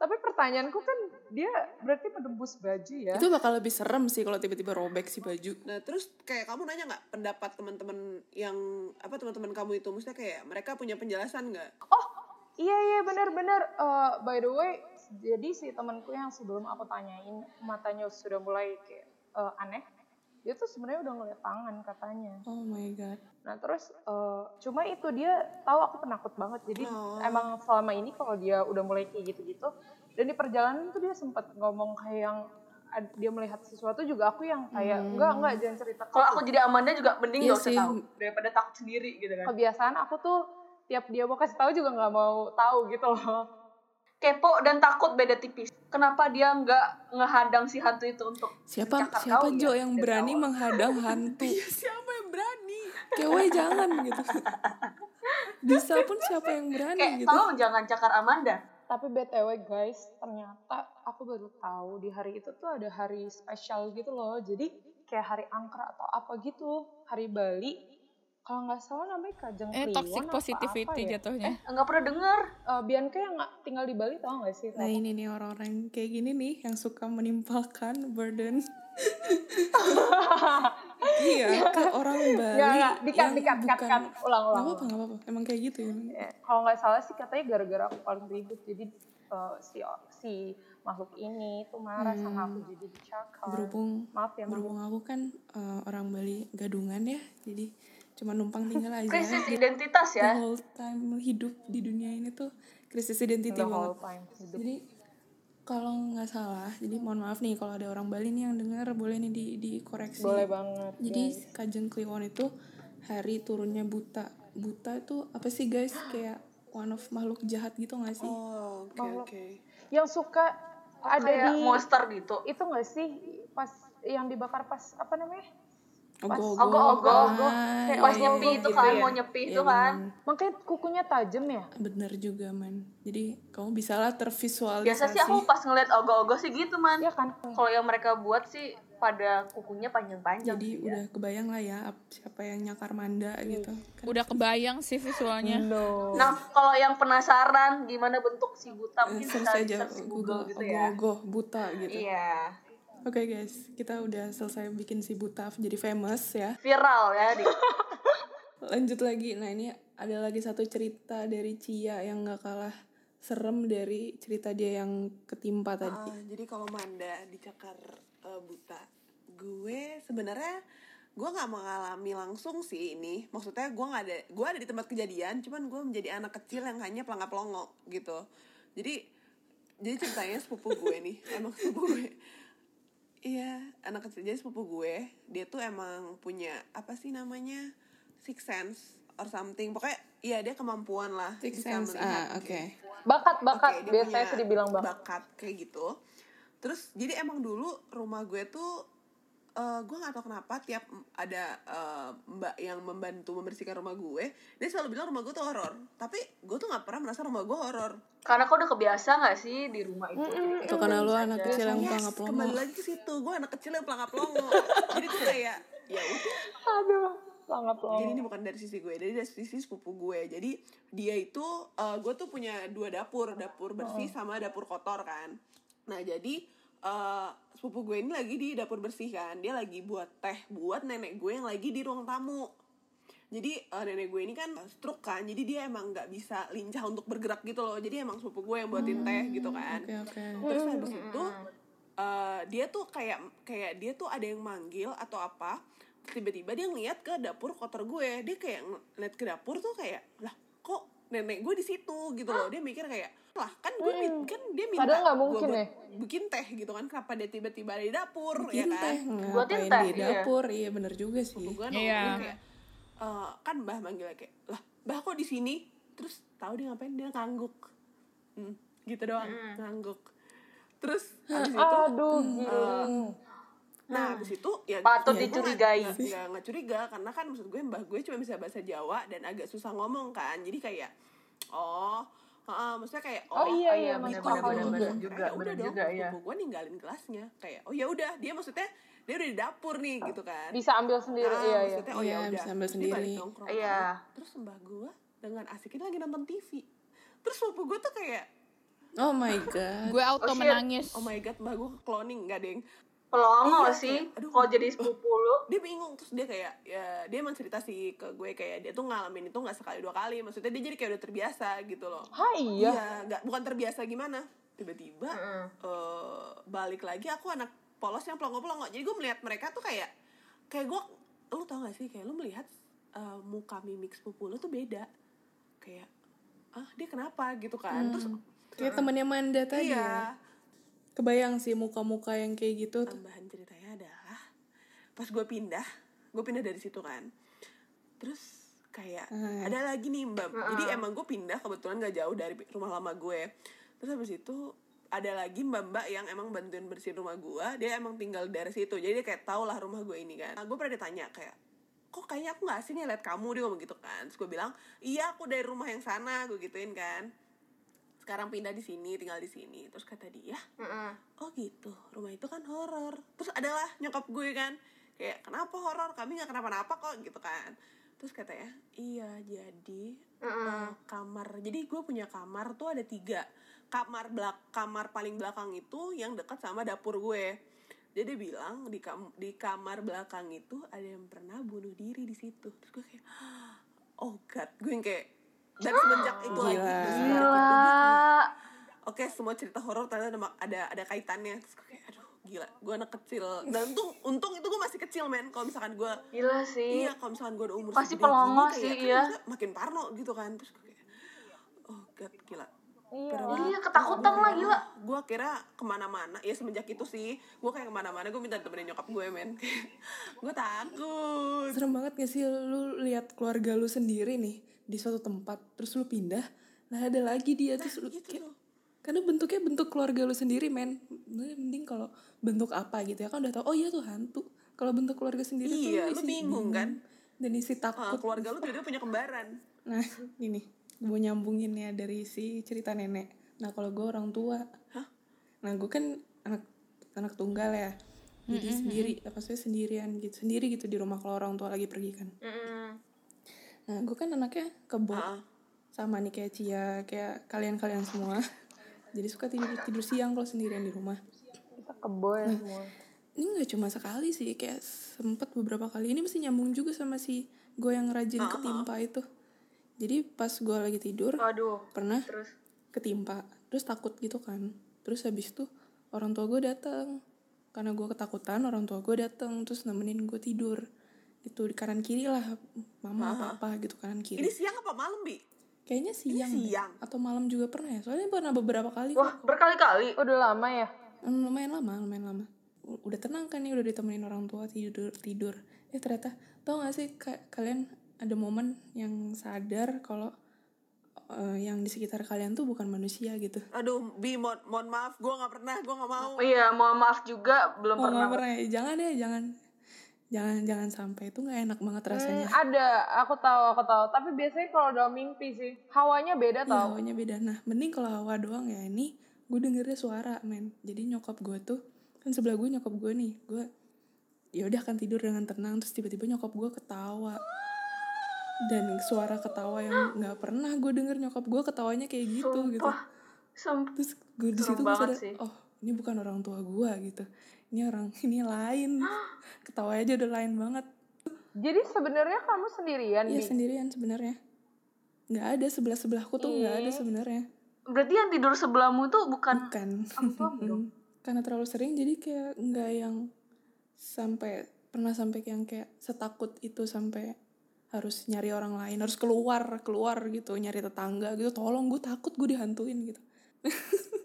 Speaker 4: Tapi pertanyaanku kan dia berarti menembus baju ya.
Speaker 3: Itu bakal lebih serem sih kalau tiba-tiba robek si baju.
Speaker 1: Nah terus kayak kamu nanya nggak pendapat teman-teman yang apa teman-teman kamu itu, maksudnya kayak mereka punya penjelasan nggak?
Speaker 4: Iya iya benar-benar. Eh, by the way, jadi si temanku yang sebelum aku tanyain matanya sudah mulai kayak eh, aneh, dia tuh sebenarnya udah ngeliat tangan katanya.
Speaker 3: Oh my god.
Speaker 4: Nah terus eh, cuma itu dia tahu aku penakut banget. Jadi
Speaker 1: Oh.
Speaker 4: emang selama ini kalau dia udah mulai kayak gitu-gitu dan di perjalanan tuh dia sempat ngomong kayak yang dia melihat sesuatu juga aku yang kayak enggak enggak jangan cerita ke
Speaker 5: Kalau aku jadi Amanda juga mending
Speaker 3: Iya
Speaker 5: gak usah tahu daripada takut sendiri gitu kan.
Speaker 4: kebiasaan aku tuh tiap dia mau kasih tahu juga nggak mau tahu gitu loh.
Speaker 5: Kepo dan takut beda tipis. Kenapa dia nggak ngehadang si hantu itu untuk
Speaker 3: Siapa siapa
Speaker 5: kau
Speaker 3: Jo
Speaker 5: ya,
Speaker 3: yang berani
Speaker 5: awal.
Speaker 3: menghadang hantu?
Speaker 1: Iya siapa yang berani?
Speaker 3: Kewe jangan gitu. Bisa pun siapa yang berani
Speaker 5: kayak
Speaker 3: gitu.
Speaker 5: tolong jangan cakar Amanda.
Speaker 4: Tapi BTW guys, ternyata aku baru tahu di hari itu tuh ada hari spesial gitu loh. Jadi kayak hari angker atau apa gitu. Hari Bali. Kalau nggak salah namanya Kajang
Speaker 2: Eh
Speaker 4: Kliwon
Speaker 2: toxic
Speaker 4: apa
Speaker 2: positivity
Speaker 4: apa ya?
Speaker 2: jatuhnya.
Speaker 5: Enggak pernah denger.
Speaker 4: Eh, Bianca yang nggak tinggal di Bali tau gak sih?
Speaker 3: Nah ini nih orang-orang kayak gini nih yang suka menimpalkan burden. iya ke orang Bali.
Speaker 4: Nggak, nggak, dikat,
Speaker 3: yang
Speaker 4: dikat, kat,
Speaker 3: bukan-
Speaker 4: kat. Ulang, ulang.
Speaker 3: Nggak apa-apa, nggak apa-apa. Emang kayak gitu ya.
Speaker 4: Ya, kalau nggak salah sih katanya gara-gara aku paling ribut. Jadi eh, si si makhluk ini tuh marah sama aku jadi dicakar.
Speaker 3: Hmm. Berhubung
Speaker 4: Maaf ya, maaf.
Speaker 3: berhubung aku kan eh, orang Bali gadungan ya, jadi cuma numpang tinggal aja.
Speaker 5: Krisis identitas
Speaker 3: the
Speaker 5: ya.
Speaker 3: whole time hidup di dunia ini tuh krisis identity
Speaker 4: The
Speaker 3: banget.
Speaker 4: whole time hidup.
Speaker 3: Jadi kalau nggak salah, jadi mohon maaf nih kalau ada orang Bali nih yang dengar boleh nih di dikoreksi.
Speaker 4: Boleh banget.
Speaker 3: Jadi
Speaker 4: guys.
Speaker 3: Kajeng Kliwon itu hari turunnya buta. Buta itu apa sih guys? Kayak one of makhluk jahat gitu nggak sih?
Speaker 1: Oh oke
Speaker 4: Makhluk.
Speaker 1: oke.
Speaker 4: yang suka ada
Speaker 5: Kayak
Speaker 4: di
Speaker 5: monster gitu.
Speaker 4: itu nggak sih pas yang dibakar pas apa namanya?
Speaker 3: Ogo-ogo. Ah,
Speaker 4: Kayak
Speaker 3: iya,
Speaker 5: Pas
Speaker 3: iya,
Speaker 5: nyepi
Speaker 3: iya.
Speaker 5: itu
Speaker 4: gitu
Speaker 5: kan,
Speaker 4: ya.
Speaker 5: mau nyepi
Speaker 3: Iya,
Speaker 5: itu kan.
Speaker 3: bener.
Speaker 4: Makanya kukunya tajam ya?
Speaker 3: Bener juga man. Jadi kamu bisa lah tervisualisasi.
Speaker 5: Biasa sih aku pas ngeliat ogo-ogo sih gitu man.
Speaker 4: Iya kan?
Speaker 5: Kalau yang mereka buat sih pada kukunya panjang-panjang.
Speaker 3: Jadi
Speaker 5: sih ya.
Speaker 3: udah kebayang lah ya ap- siapa yang nyakar Manda gitu. Kan
Speaker 2: Udah kebayang sih visualnya.
Speaker 4: No.
Speaker 5: Nah, kalau yang penasaran gimana bentuk si buta
Speaker 3: eh,
Speaker 5: mungkin
Speaker 3: search
Speaker 5: bisa search
Speaker 3: Google,
Speaker 5: Google gitu ya.
Speaker 3: ogo-ogo buta gitu.
Speaker 5: Iya.
Speaker 3: Oke guys, kita udah selesai bikin si buta jadi famous ya.
Speaker 5: Viral ya di
Speaker 3: Lanjut lagi, nah ini ada lagi satu cerita dari Cia yang gak kalah serem dari cerita dia yang ketimpa tadi.
Speaker 1: Ah, jadi kalau Manda dicakar eh, buta, gue sebenarnya gue nggak mengalami langsung sih ini. Maksudnya gue nggak ada, gue ada di tempat kejadian, cuman gue menjadi anak kecil yang hanya pelangap pelongo gitu. Jadi jadi ceritanya sepupu gue nih, emang sepupu gue. Iya, anak kecil jadi sepupu gue, dia tuh emang punya apa sih namanya six sense or something. Pokoknya iya dia kemampuan lah.
Speaker 3: Six
Speaker 1: bisa
Speaker 3: sense, ah oke.
Speaker 4: Bakat, bakat.
Speaker 1: Oke, dia
Speaker 4: Biasanya sih dibilang bakat.
Speaker 1: bakat kayak gitu terus jadi emang dulu rumah gue tuh eh gue nggak tahu kenapa tiap ada eh, mbak yang membantu membersihkan rumah gue dia selalu bilang rumah gue tuh horor. Tapi gue tuh nggak pernah merasa rumah gue horor.
Speaker 5: Karena kau udah kebiasa nggak sih di rumah itu. Jadi kayak
Speaker 3: Itu karena lu anak
Speaker 5: aja.
Speaker 3: kecil yang
Speaker 1: Yes,
Speaker 3: pelangap pelongo.
Speaker 1: kembali lagi ke situ. Gue anak kecil yang pelangap pelongo jadi tuh kayak ya udah.
Speaker 4: Aduh, sangat loh.
Speaker 1: jadi ini bukan dari sisi gue dari dari sisi sepupu gue. Jadi dia itu eh, gue tuh punya dua dapur. Dapur bersih sama dapur kotor kan. Nah jadi eh, sepupu gue ini lagi di dapur bersih kan. Dia lagi buat teh buat nenek gue yang lagi di ruang tamu. Jadi eh, nenek gue ini kan stroke kan. Jadi dia emang nggak bisa lincah untuk bergerak gitu loh. Jadi emang sepupu gue yang buatin teh gitu kan.
Speaker 3: Oke oke.
Speaker 1: terus habis itu eh, dia tuh kayak kayak dia tuh ada yang manggil atau apa tiba-tiba dia ngeliat ke dapur kotor gue. Dia kayak ngeliat ke dapur tuh kayak lah kok nenek gue di situ gitu loh. Dia mikir kayak lah kan gue
Speaker 4: Hmm.
Speaker 1: kan dia minta
Speaker 4: Padahal
Speaker 1: gua
Speaker 4: mungkin
Speaker 1: buat
Speaker 4: ya.
Speaker 1: bikin teh gitu kan. Kenapa dia tiba-tiba ada di dapur ya
Speaker 3: Bikin
Speaker 1: kan?
Speaker 3: teh.
Speaker 5: Buatin teh,
Speaker 3: di
Speaker 5: iya.
Speaker 3: dapur? Iya bener juga sih.
Speaker 1: Gue
Speaker 2: Iya.
Speaker 1: kayak eh, kan mbah manggilnya kayak lah mbah kok di sini? Terus tahu dia ngapain? Dia ngangguk. Hmm, gitu doang ngangguk. Terus habis itu
Speaker 4: Aduh, giling.
Speaker 1: Nah, habis itu ya
Speaker 5: Patut
Speaker 1: ya,
Speaker 5: dicurigai.
Speaker 1: nggak- nggak nggak curiga karena kan maksud gue mbah gue cuma bisa bahasa Jawa dan agak susah ngomong kan. Jadi kayak oh, heeh, maksudnya kayak
Speaker 4: Oh, iya, iya,
Speaker 5: bener,
Speaker 4: masuk
Speaker 1: gitu,
Speaker 4: akal
Speaker 1: gitu.
Speaker 4: juga.
Speaker 5: bener juga,
Speaker 1: Kayak,
Speaker 5: bener
Speaker 1: udah dong,
Speaker 5: juga, iya.
Speaker 1: sepupu gue ninggalin kelasnya. Kayak oh ya udah, dia maksudnya dia udah di dapur nih gitu kan.
Speaker 4: Bisa ambil sendiri,
Speaker 1: Ah,
Speaker 4: iya, iya.
Speaker 1: maksudnya oh
Speaker 3: Iya,
Speaker 1: ya udah.
Speaker 3: bisa ambil sendiri.
Speaker 1: nongkrong
Speaker 5: Iya.
Speaker 1: kan. Terus mbah gue dengan asiknya lagi nonton TV. Terus sepupu gue tuh kayak
Speaker 3: oh my god
Speaker 2: gue auto
Speaker 5: Oh,
Speaker 2: menangis
Speaker 1: oh my god, mbah gue cloning enggak deng.
Speaker 5: Pelongo
Speaker 1: Iya,
Speaker 5: sih. Kalau jadi sepupu lu.
Speaker 1: dia bingung terus dia kayak ya dia emang cerita sih ke gue kayak dia tuh ngalamin itu nggak sekali dua kali. Maksudnya dia jadi kayak udah terbiasa gitu loh.
Speaker 4: Hah, iya.
Speaker 1: nggak bukan terbiasa gimana. Tiba-tiba
Speaker 5: Mm-mm.
Speaker 1: eh, balik lagi aku anak polos yang pelongo-pelongo. Jadi gue melihat mereka tuh kayak kayak gue lu tau gak sih kayak lu melihat eh, muka mimik sepupu lu tuh beda. Kayak ah dia kenapa? gitu kan. Terus
Speaker 3: kayak temennya Manda tadi ya.
Speaker 1: iya
Speaker 3: kebayang sih muka-muka yang kayak gitu.
Speaker 1: Tambahan ceritanya adalah pas gue pindah gue pindah dari situ kan. Terus kayak
Speaker 3: Ah.
Speaker 1: ada lagi nih mbak. Jadi emang gue pindah kebetulan gak jauh dari rumah lama gue. Terus habis itu ada lagi mbak mbak yang emang bantuin bersihin rumah gue dia emang tinggal daerah situ. Jadi dia kayak tau lah rumah gue ini kan. Nah, gue pernah ditanya kayak kok kayaknya aku gak asing ya liat kamu? Dia ngomong gitu kan. Terus gue bilang iya aku dari rumah yang sana. Gue gituin kan sekarang pindah di sini tinggal di sini. Terus kata dia
Speaker 5: Mm-mm.
Speaker 1: oh gitu. Rumah itu kan horor. Terus adalah nyokap gue kan kayak kenapa horor? Kami nggak kenapa-napa kok gitu kan. Terus katanya iya jadi eh, kamar jadi gue punya kamar tuh ada tiga. Kamar belak kamar paling belakang itu yang dekat sama dapur gue. Jadi dia bilang di kam di kamar belakang itu ada yang pernah bunuh diri di situ. Terus gue kayak oh god. Gue yang kayak dan semenjak itu lagi
Speaker 3: Gila.
Speaker 1: semenjak itu gue kayak, oke semua cerita horor ternyata ada ada ada kaitannya. Terus gue kayak aduh gila gue anak kecil. Dan untung untung itu gue masih kecil men. Kalau misalkan gue
Speaker 5: Gila sih.
Speaker 1: iya kalau misalkan gue udah umur
Speaker 5: Pasti pelongo
Speaker 1: gini,
Speaker 5: sih,
Speaker 1: kayak, kan
Speaker 5: iya.
Speaker 1: maksudnya makin parno gitu kan. Terus gue kayak oh god gila.
Speaker 4: Iya.
Speaker 5: Iya, ketakutan lah gila.
Speaker 1: gue kira ke mana-mana. Ya semenjak itu sih gue kayak ke mana-mana gue minta temenin nyokap gue men. Gue takut.
Speaker 3: Serem banget gak sih lu lihat keluarga lu sendiri nih di suatu tempat terus lu pindah nah ada lagi dia terus lu
Speaker 1: gitu
Speaker 3: kayak karena bentuknya bentuk keluarga lu sendiri men. Mending kalau bentuk apa gitu ya kan udah tau oh iya tuh hantu. Kalau bentuk keluarga sendiri
Speaker 1: Iya,
Speaker 3: tuh
Speaker 1: lu
Speaker 3: isi
Speaker 1: bingung kan?
Speaker 3: dan isi takut.
Speaker 1: Keluarga lu tiba-tiba punya kembaran.
Speaker 3: Nah ini gue nyambungin ya dari si cerita nenek. Nah kalau gue orang tua.
Speaker 1: Hah?
Speaker 3: nah gue kan anak anak tunggal ya. Jadi sendiri apa sih sendirian gitu sendiri gitu di rumah kalau orang tua lagi pergi kan.
Speaker 5: Mm-mm.
Speaker 3: Nah gue kan anaknya kebo.
Speaker 1: Ah.
Speaker 3: sama nih kayak Cia kayak kalian kalian semua. Jadi suka tidur tidur siang kalau sendirian di rumah.
Speaker 4: Kita kebo ya semua.
Speaker 3: ini nggak cuma sekali sih kayak sempet beberapa kali. Ini mesti nyambung juga sama si gue yang rajin ketimpa itu. Jadi pas gue lagi tidur
Speaker 5: Waduh.
Speaker 3: pernah
Speaker 5: Terus?
Speaker 3: ketimpa. Terus takut gitu kan. Terus habis itu orang tua gue datang karena gue ketakutan orang tua gue datang terus nemenin gue tidur itu di kanan kiri lah mama apa apa gitu kanan kiri.
Speaker 1: Ini siang apa malam bi?
Speaker 3: Kayaknya siang deh.
Speaker 1: siang.
Speaker 3: atau malam juga pernah ya? Soalnya pernah beberapa kali
Speaker 5: wah berkali-kali.
Speaker 4: Udah lama ya?
Speaker 3: Hmm, lumayan lama lumayan lama. Udah tenang kan nih udah ditemenin orang tua tidur tidur. Eh ternyata tau gak sih ka- kalian ada momen yang sadar kalau eh, yang di sekitar kalian tuh bukan manusia gitu?
Speaker 1: Aduh bi mohon, mohon maaf gue nggak pernah gue nggak mau.
Speaker 5: Oh iya, mohon maaf juga belum
Speaker 3: oh
Speaker 5: pernah.
Speaker 3: nggak pernah. ya? Jangan ya jangan jangan jangan sampai itu nggak enak banget rasanya
Speaker 4: Hmm, ada, aku tahu, aku tahu. Tapi biasanya kalau dalam mimpi sih, hawanya beda
Speaker 3: Iya
Speaker 4: tau.
Speaker 3: hawanya beda Nah mending kalau hawa doang ya Ini gue dengernya suara men Jadi nyokap gue tuh Kan sebelah gue nyokap gue nih Gue ya udah kan tidur dengan tenang Terus tiba-tiba nyokap gue ketawa Dan suara ketawa yang nggak pernah gue denger nyokap gue ketawanya kayak gitu gitu
Speaker 5: Sumpah. Sumpah.
Speaker 3: Terus gue di situ gue sadar. Oh ini bukan orang tua gue gitu Ini orang ini lain. Ketawanya aja udah lain banget.
Speaker 4: Jadi sebenarnya kamu sendirian,
Speaker 3: Iya sendirian sebenarnya. Nggak ada sebelah sebelahku tuh nggak ada sebenarnya.
Speaker 5: Berarti yang tidur sebelahmu tuh bukan
Speaker 3: bukan.
Speaker 5: dong?
Speaker 3: Karena terlalu sering jadi kayak nggak yang sampai pernah sampai yang kayak setakut itu sampai harus nyari orang lain harus keluar keluar gitu nyari tetangga gitu. Tolong gue takut gue dihantuin gitu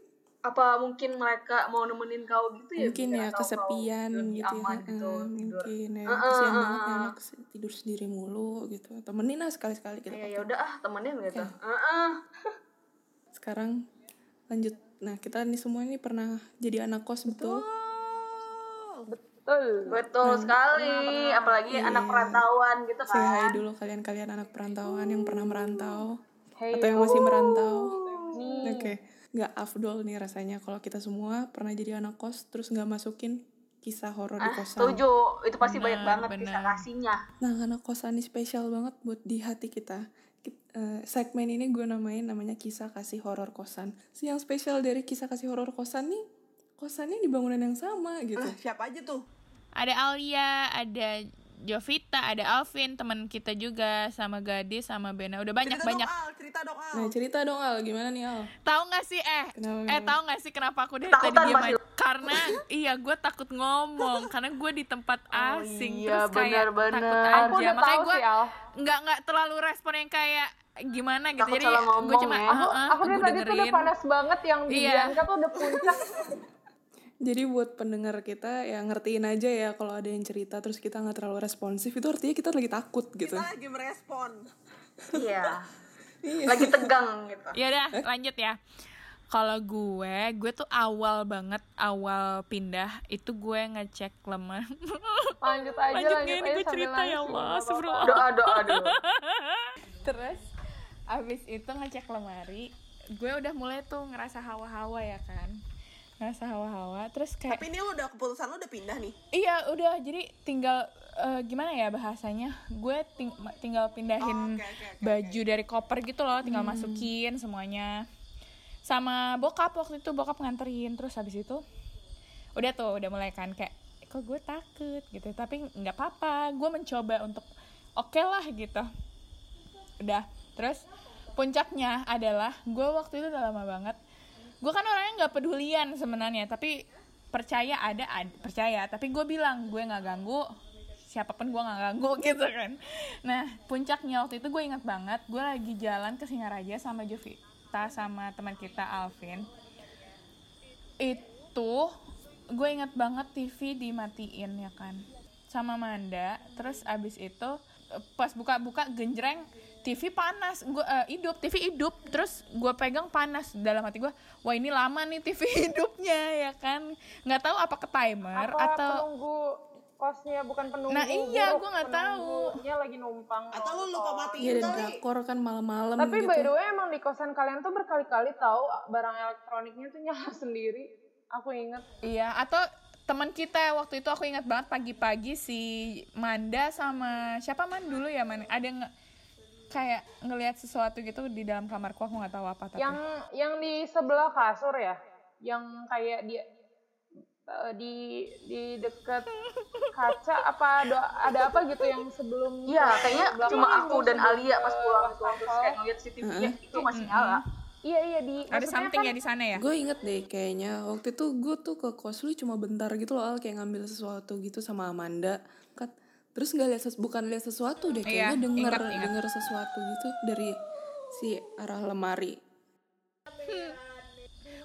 Speaker 5: apa mungkin mereka mau nemenin kau gitu ya
Speaker 3: mungkin ya kesepian gitu ya.
Speaker 5: aman gitu
Speaker 3: Heeh,
Speaker 5: tidur
Speaker 3: mungkin ya
Speaker 5: Heeh,
Speaker 3: kasihan
Speaker 5: heeh,
Speaker 3: banget ya
Speaker 5: heeh.
Speaker 3: anak tidur sendiri mulu gitu. Temenin lah sekali sekali kita
Speaker 5: ya ya udah ah temenin gitu.
Speaker 3: Oke.
Speaker 5: Heeh.
Speaker 3: sekarang lanjut. Nah kita nih semua ini pernah jadi anak kos betul?
Speaker 4: Betul.
Speaker 5: betul. Sekali. apalagi
Speaker 3: Iya.
Speaker 5: anak perantauan gitu
Speaker 3: saya hai
Speaker 5: kan.
Speaker 3: dulu kalian-kalian anak perantauan yang pernah merantau
Speaker 4: Hey,
Speaker 3: atau yang masih merantau.
Speaker 4: Nih.
Speaker 3: oke nggak afdol nih rasanya kalau kita semua pernah jadi anak kos terus nggak masukin kisah horor di
Speaker 5: ah
Speaker 3: kosan
Speaker 5: setuju itu pasti banyak
Speaker 2: Benar,
Speaker 5: banget kisah
Speaker 2: benar.
Speaker 5: kasihnya
Speaker 3: Nah, karena kosan ini spesial banget buat di hati kita. Kit- eh, segmen ini gue namain namanya kisah kasih horor kosan. Si yang spesial dari kisah kasih horor kosan nih, kosannya di bangunan yang sama gitu.
Speaker 1: Ah, siapa aja tuh
Speaker 2: Ada Alia, ada Jovita, ada Alvin, teman kita juga sama Gadis sama Bena. Udah banyak
Speaker 1: cerita
Speaker 2: banyak.
Speaker 1: dong Al cerita dong Al
Speaker 3: Nah, cerita dong Al, gimana nih Al?
Speaker 2: Tahu nggak sih eh
Speaker 3: Kenapa,
Speaker 2: eh tahu nggak sih kenapa aku dari tadi diam aja? Karena iya gue takut ngomong karena gue di tempat asing
Speaker 5: iya,
Speaker 2: terus kayak
Speaker 5: benar-benar.
Speaker 2: takut
Speaker 5: Aku
Speaker 2: aja.
Speaker 4: Aku udah
Speaker 2: Makanya gue nggak nggak terlalu respon yang kayak gimana gitu.
Speaker 5: Takut
Speaker 2: Jadi gue cuma
Speaker 5: ya.
Speaker 4: Aku, aku dari
Speaker 2: gue
Speaker 4: tadi tuh udah panas banget yang di
Speaker 2: Iya.
Speaker 4: Tuh udah puncak.
Speaker 3: Jadi buat pendengar kita ya ngertiin aja ya kalau ada yang cerita terus kita nggak terlalu responsif itu artinya kita lagi takut gitu.
Speaker 1: kita lagi merespon
Speaker 5: iya
Speaker 3: Iya.
Speaker 5: lagi tegang gitu
Speaker 2: Ya udah, lanjut ya. Kalau gue, gue tuh awal banget awal pindah itu gue ngecek lemah.
Speaker 4: Lanjut aja,
Speaker 2: Lanjut
Speaker 4: lanjut, aja
Speaker 2: gue
Speaker 4: sambil
Speaker 2: cerita ya Allah, astagfirullah.
Speaker 5: doa doa dulu
Speaker 2: Terus abis itu ngecek lemari, gue udah mulai tuh ngerasa hawa-hawa ya kan. Ngerasa hawa-hawa, terus kayak
Speaker 1: tapi ini lu udah keputusan lu udah pindah nih?
Speaker 2: Iya udah jadi tinggal eh, gimana ya bahasanya? Gue ting- tinggal pindahin
Speaker 1: Oh, oke, oke, oke,
Speaker 2: baju dari koper gitu loh tinggal masukin semuanya. Sama bokap waktu itu bokap nganterin terus habis itu udah tuh udah mulai kan kayak kok gue takut? gitu. Tapi nggak apa-apa gue mencoba untuk oke lah gitu. Udah terus puncaknya adalah gue waktu itu udah lama banget gue kan orangnya nggak pedulian sebenarnya tapi percaya ada, ad- percaya. Tapi gue bilang gue nggak ganggu siapa pun gue nggak ganggu gitu kan. Nah puncaknya waktu itu gue ingat banget gue lagi jalan ke Singaraja sama Jovita sama teman kita Alvin. Itu gue inget banget TV dimatiin ya kan sama Manda. Terus abis itu pas buka-buka genjreng TV panas. Gue eh, hidup. TV hidup. Terus gue pegang panas. Dalam hati gue wah ini lama nih TV hidupnya ya kan. Nggak tahu apa ke timer
Speaker 4: Apa
Speaker 2: atau
Speaker 4: penunggu kosnya bukan penunggu
Speaker 2: Nah, iya, gua nggak tahu.
Speaker 4: penunggunya lagi numpang
Speaker 1: atau lu lupa matiin
Speaker 3: Iya dan
Speaker 1: kali.
Speaker 3: drakor kan malam-malam
Speaker 4: Tapi
Speaker 3: gitu.
Speaker 4: by the way emang di kosan kalian tuh berkali-kali tahu barang elektroniknya tuh nyala sendiri. Aku inget.
Speaker 2: Iya, atau teman kita waktu itu aku ingat banget pagi-pagi si Manda sama siapa man? Dulu ya man? Ada yang kayak ngelihat sesuatu gitu di dalam kamarku aku nggak tahu apa tapi
Speaker 4: Yang yang di sebelah kasur ya, yang kayak dia eh, di di deket kaca apa ada ada apa gitu yang sebelum
Speaker 5: Iya, kayaknya
Speaker 4: belakang
Speaker 5: cuma aku dan Alia pas
Speaker 4: ke
Speaker 5: pulang tuh terus kayak ngeliat CCTV-nya itu masih nyala.
Speaker 4: Iya iya di
Speaker 2: ada something
Speaker 4: kan
Speaker 2: ya di sana ya?
Speaker 3: Gue inget deh kayaknya waktu itu gue tuh ke kos lu cuma bentar gitu loh Al kayak ngambil sesuatu gitu sama Amanda terus nggak lihat bukan lihat sesuatu deh
Speaker 2: Iya,
Speaker 3: kayaknya denger
Speaker 2: ingat, ingat.
Speaker 3: denger sesuatu gitu dari si arah lemari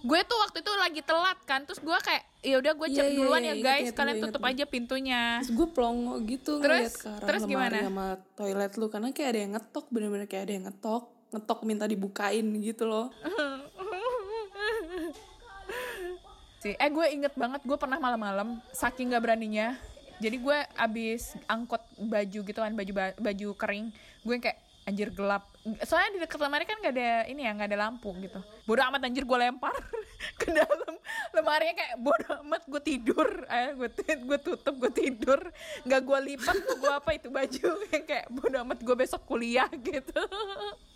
Speaker 2: gue tuh waktu itu lagi telat kan terus gue kayak ya udah gue cek
Speaker 3: Iya, iya,
Speaker 2: duluan
Speaker 3: iya,
Speaker 2: ya
Speaker 3: ingat,
Speaker 2: guys
Speaker 3: ingat,
Speaker 2: kalian
Speaker 3: ingat,
Speaker 2: tutup
Speaker 3: ingat.
Speaker 2: aja pintunya
Speaker 3: terus gue plongo gitu
Speaker 2: Terus-
Speaker 3: ngeliat ke arah
Speaker 2: terus
Speaker 3: lemari
Speaker 2: gimana?
Speaker 3: sama toilet lu karena kayak ada yang ngetok bener-bener kayak ada yang ngetok ngetok minta dibukain gitu loh
Speaker 2: sih eh gue inget banget gue pernah malam-malam saking nggak beraninya jadi gue abis angkut baju gitu kan baju baju kering gue kayak anjir gelap. Soalnya di dekat lemari kan nggak ada ini ya nggak ada lampu gitu. Bodoh amat anjir gue lempar ke dalam lemari kayak bodoh amat gue tidur. Eh gue gue tutup gue tidur. Nggak gue lipat gue apa itu baju kayak bodoh amat gue besok kuliah gitu.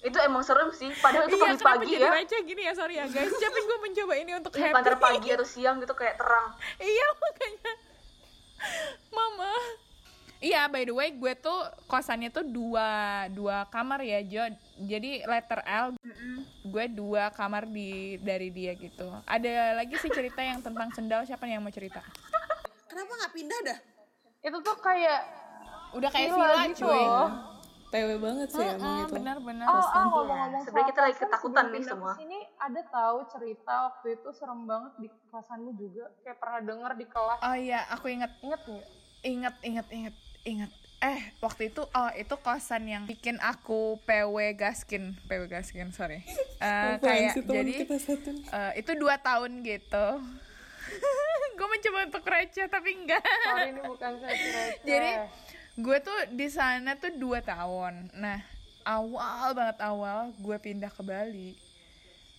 Speaker 5: Itu emang serem sih, padahal itu
Speaker 2: iya
Speaker 5: pagi-pagi
Speaker 2: jadi
Speaker 5: ya.
Speaker 2: baca gini ya sorry ya guys. Tapi gue mencoba ini untuk happy?
Speaker 5: pagi atau siang gitu kayak terang.
Speaker 2: iya makanya mama. Iya by the way gue tuh kosannya tuh dua dua kamar ya Jo. Jadi letter L gue dua kamar di dari dia gitu. Ada lagi sih cerita yang tentang sendal siapa nih yang mau cerita?
Speaker 1: Kenapa nggak pindah dah?
Speaker 4: Itu tuh kayak
Speaker 2: udah kayak
Speaker 4: Villa
Speaker 2: villa
Speaker 4: gitu
Speaker 2: cuy.
Speaker 3: PW banget sih emang
Speaker 2: Mm-mm,
Speaker 3: itu.
Speaker 2: benar-benar
Speaker 4: Oh, ah,
Speaker 3: Kosan.
Speaker 4: ngomong-ngomong
Speaker 5: sebenarnya kita lagi ketakutan nih semua.
Speaker 4: Sini ada tahu cerita waktu itu serem banget di kosanmu juga. Kayak pernah denger di kelas.
Speaker 2: oh iya aku inget
Speaker 4: Ingat nggak?
Speaker 2: inget inget inget inget eh waktu itu oh itu kosan yang bikin aku PW gaskin PW gaskin sorry Eh,
Speaker 3: Apaan
Speaker 2: kayak jadi
Speaker 3: kita satu nih?
Speaker 2: eh, itu dua tahun gitu gue mencoba untuk receh tapi enggak
Speaker 4: Sorry ini bukan saya receh.
Speaker 2: jadi gue tuh di sana tuh dua tahun nah awal banget awal gue pindah ke Bali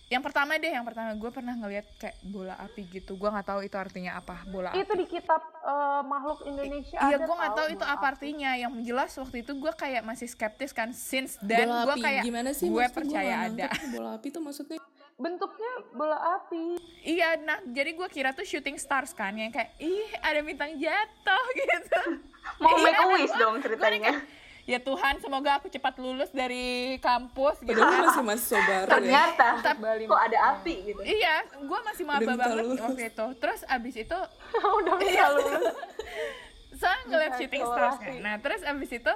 Speaker 2: yang pertama deh yang pertama gue pernah ngeliat kayak bola api gitu gue nggak tahu itu artinya apa bola api
Speaker 4: itu di kitab eh, makhluk Indonesia
Speaker 2: Iya, gue nggak tahu itu apa
Speaker 4: api.
Speaker 2: artinya. Yang jelas waktu itu gue kayak masih skeptis kan. Since dan
Speaker 3: bola
Speaker 2: gue kayak
Speaker 3: gimana sih?
Speaker 2: gue percaya
Speaker 3: nggak
Speaker 2: ada.
Speaker 3: bola api tuh maksudnya
Speaker 4: Bentuknya bola api.
Speaker 2: iya, nah jadi gue kira tuh shooting stars kan yang kayak ih ada bintang jatuh gitu.
Speaker 5: Mau
Speaker 2: Iya,
Speaker 5: make a wish dong ceritanya.
Speaker 2: Ya Tuhan, semoga aku cepat lulus dari kampus gitu
Speaker 3: padahal
Speaker 2: kan.
Speaker 3: masih mahasiswa baru ya.
Speaker 5: Ternyata
Speaker 4: Bali
Speaker 5: kok ada api gitu.
Speaker 2: Iya, gue masih maba banget
Speaker 3: lulus.
Speaker 2: waktu itu. Terus abis itu
Speaker 4: Udah bisa lulus.
Speaker 2: soalnya ngeliat
Speaker 4: Bisa
Speaker 2: shooting stars kan. Nah terus abis itu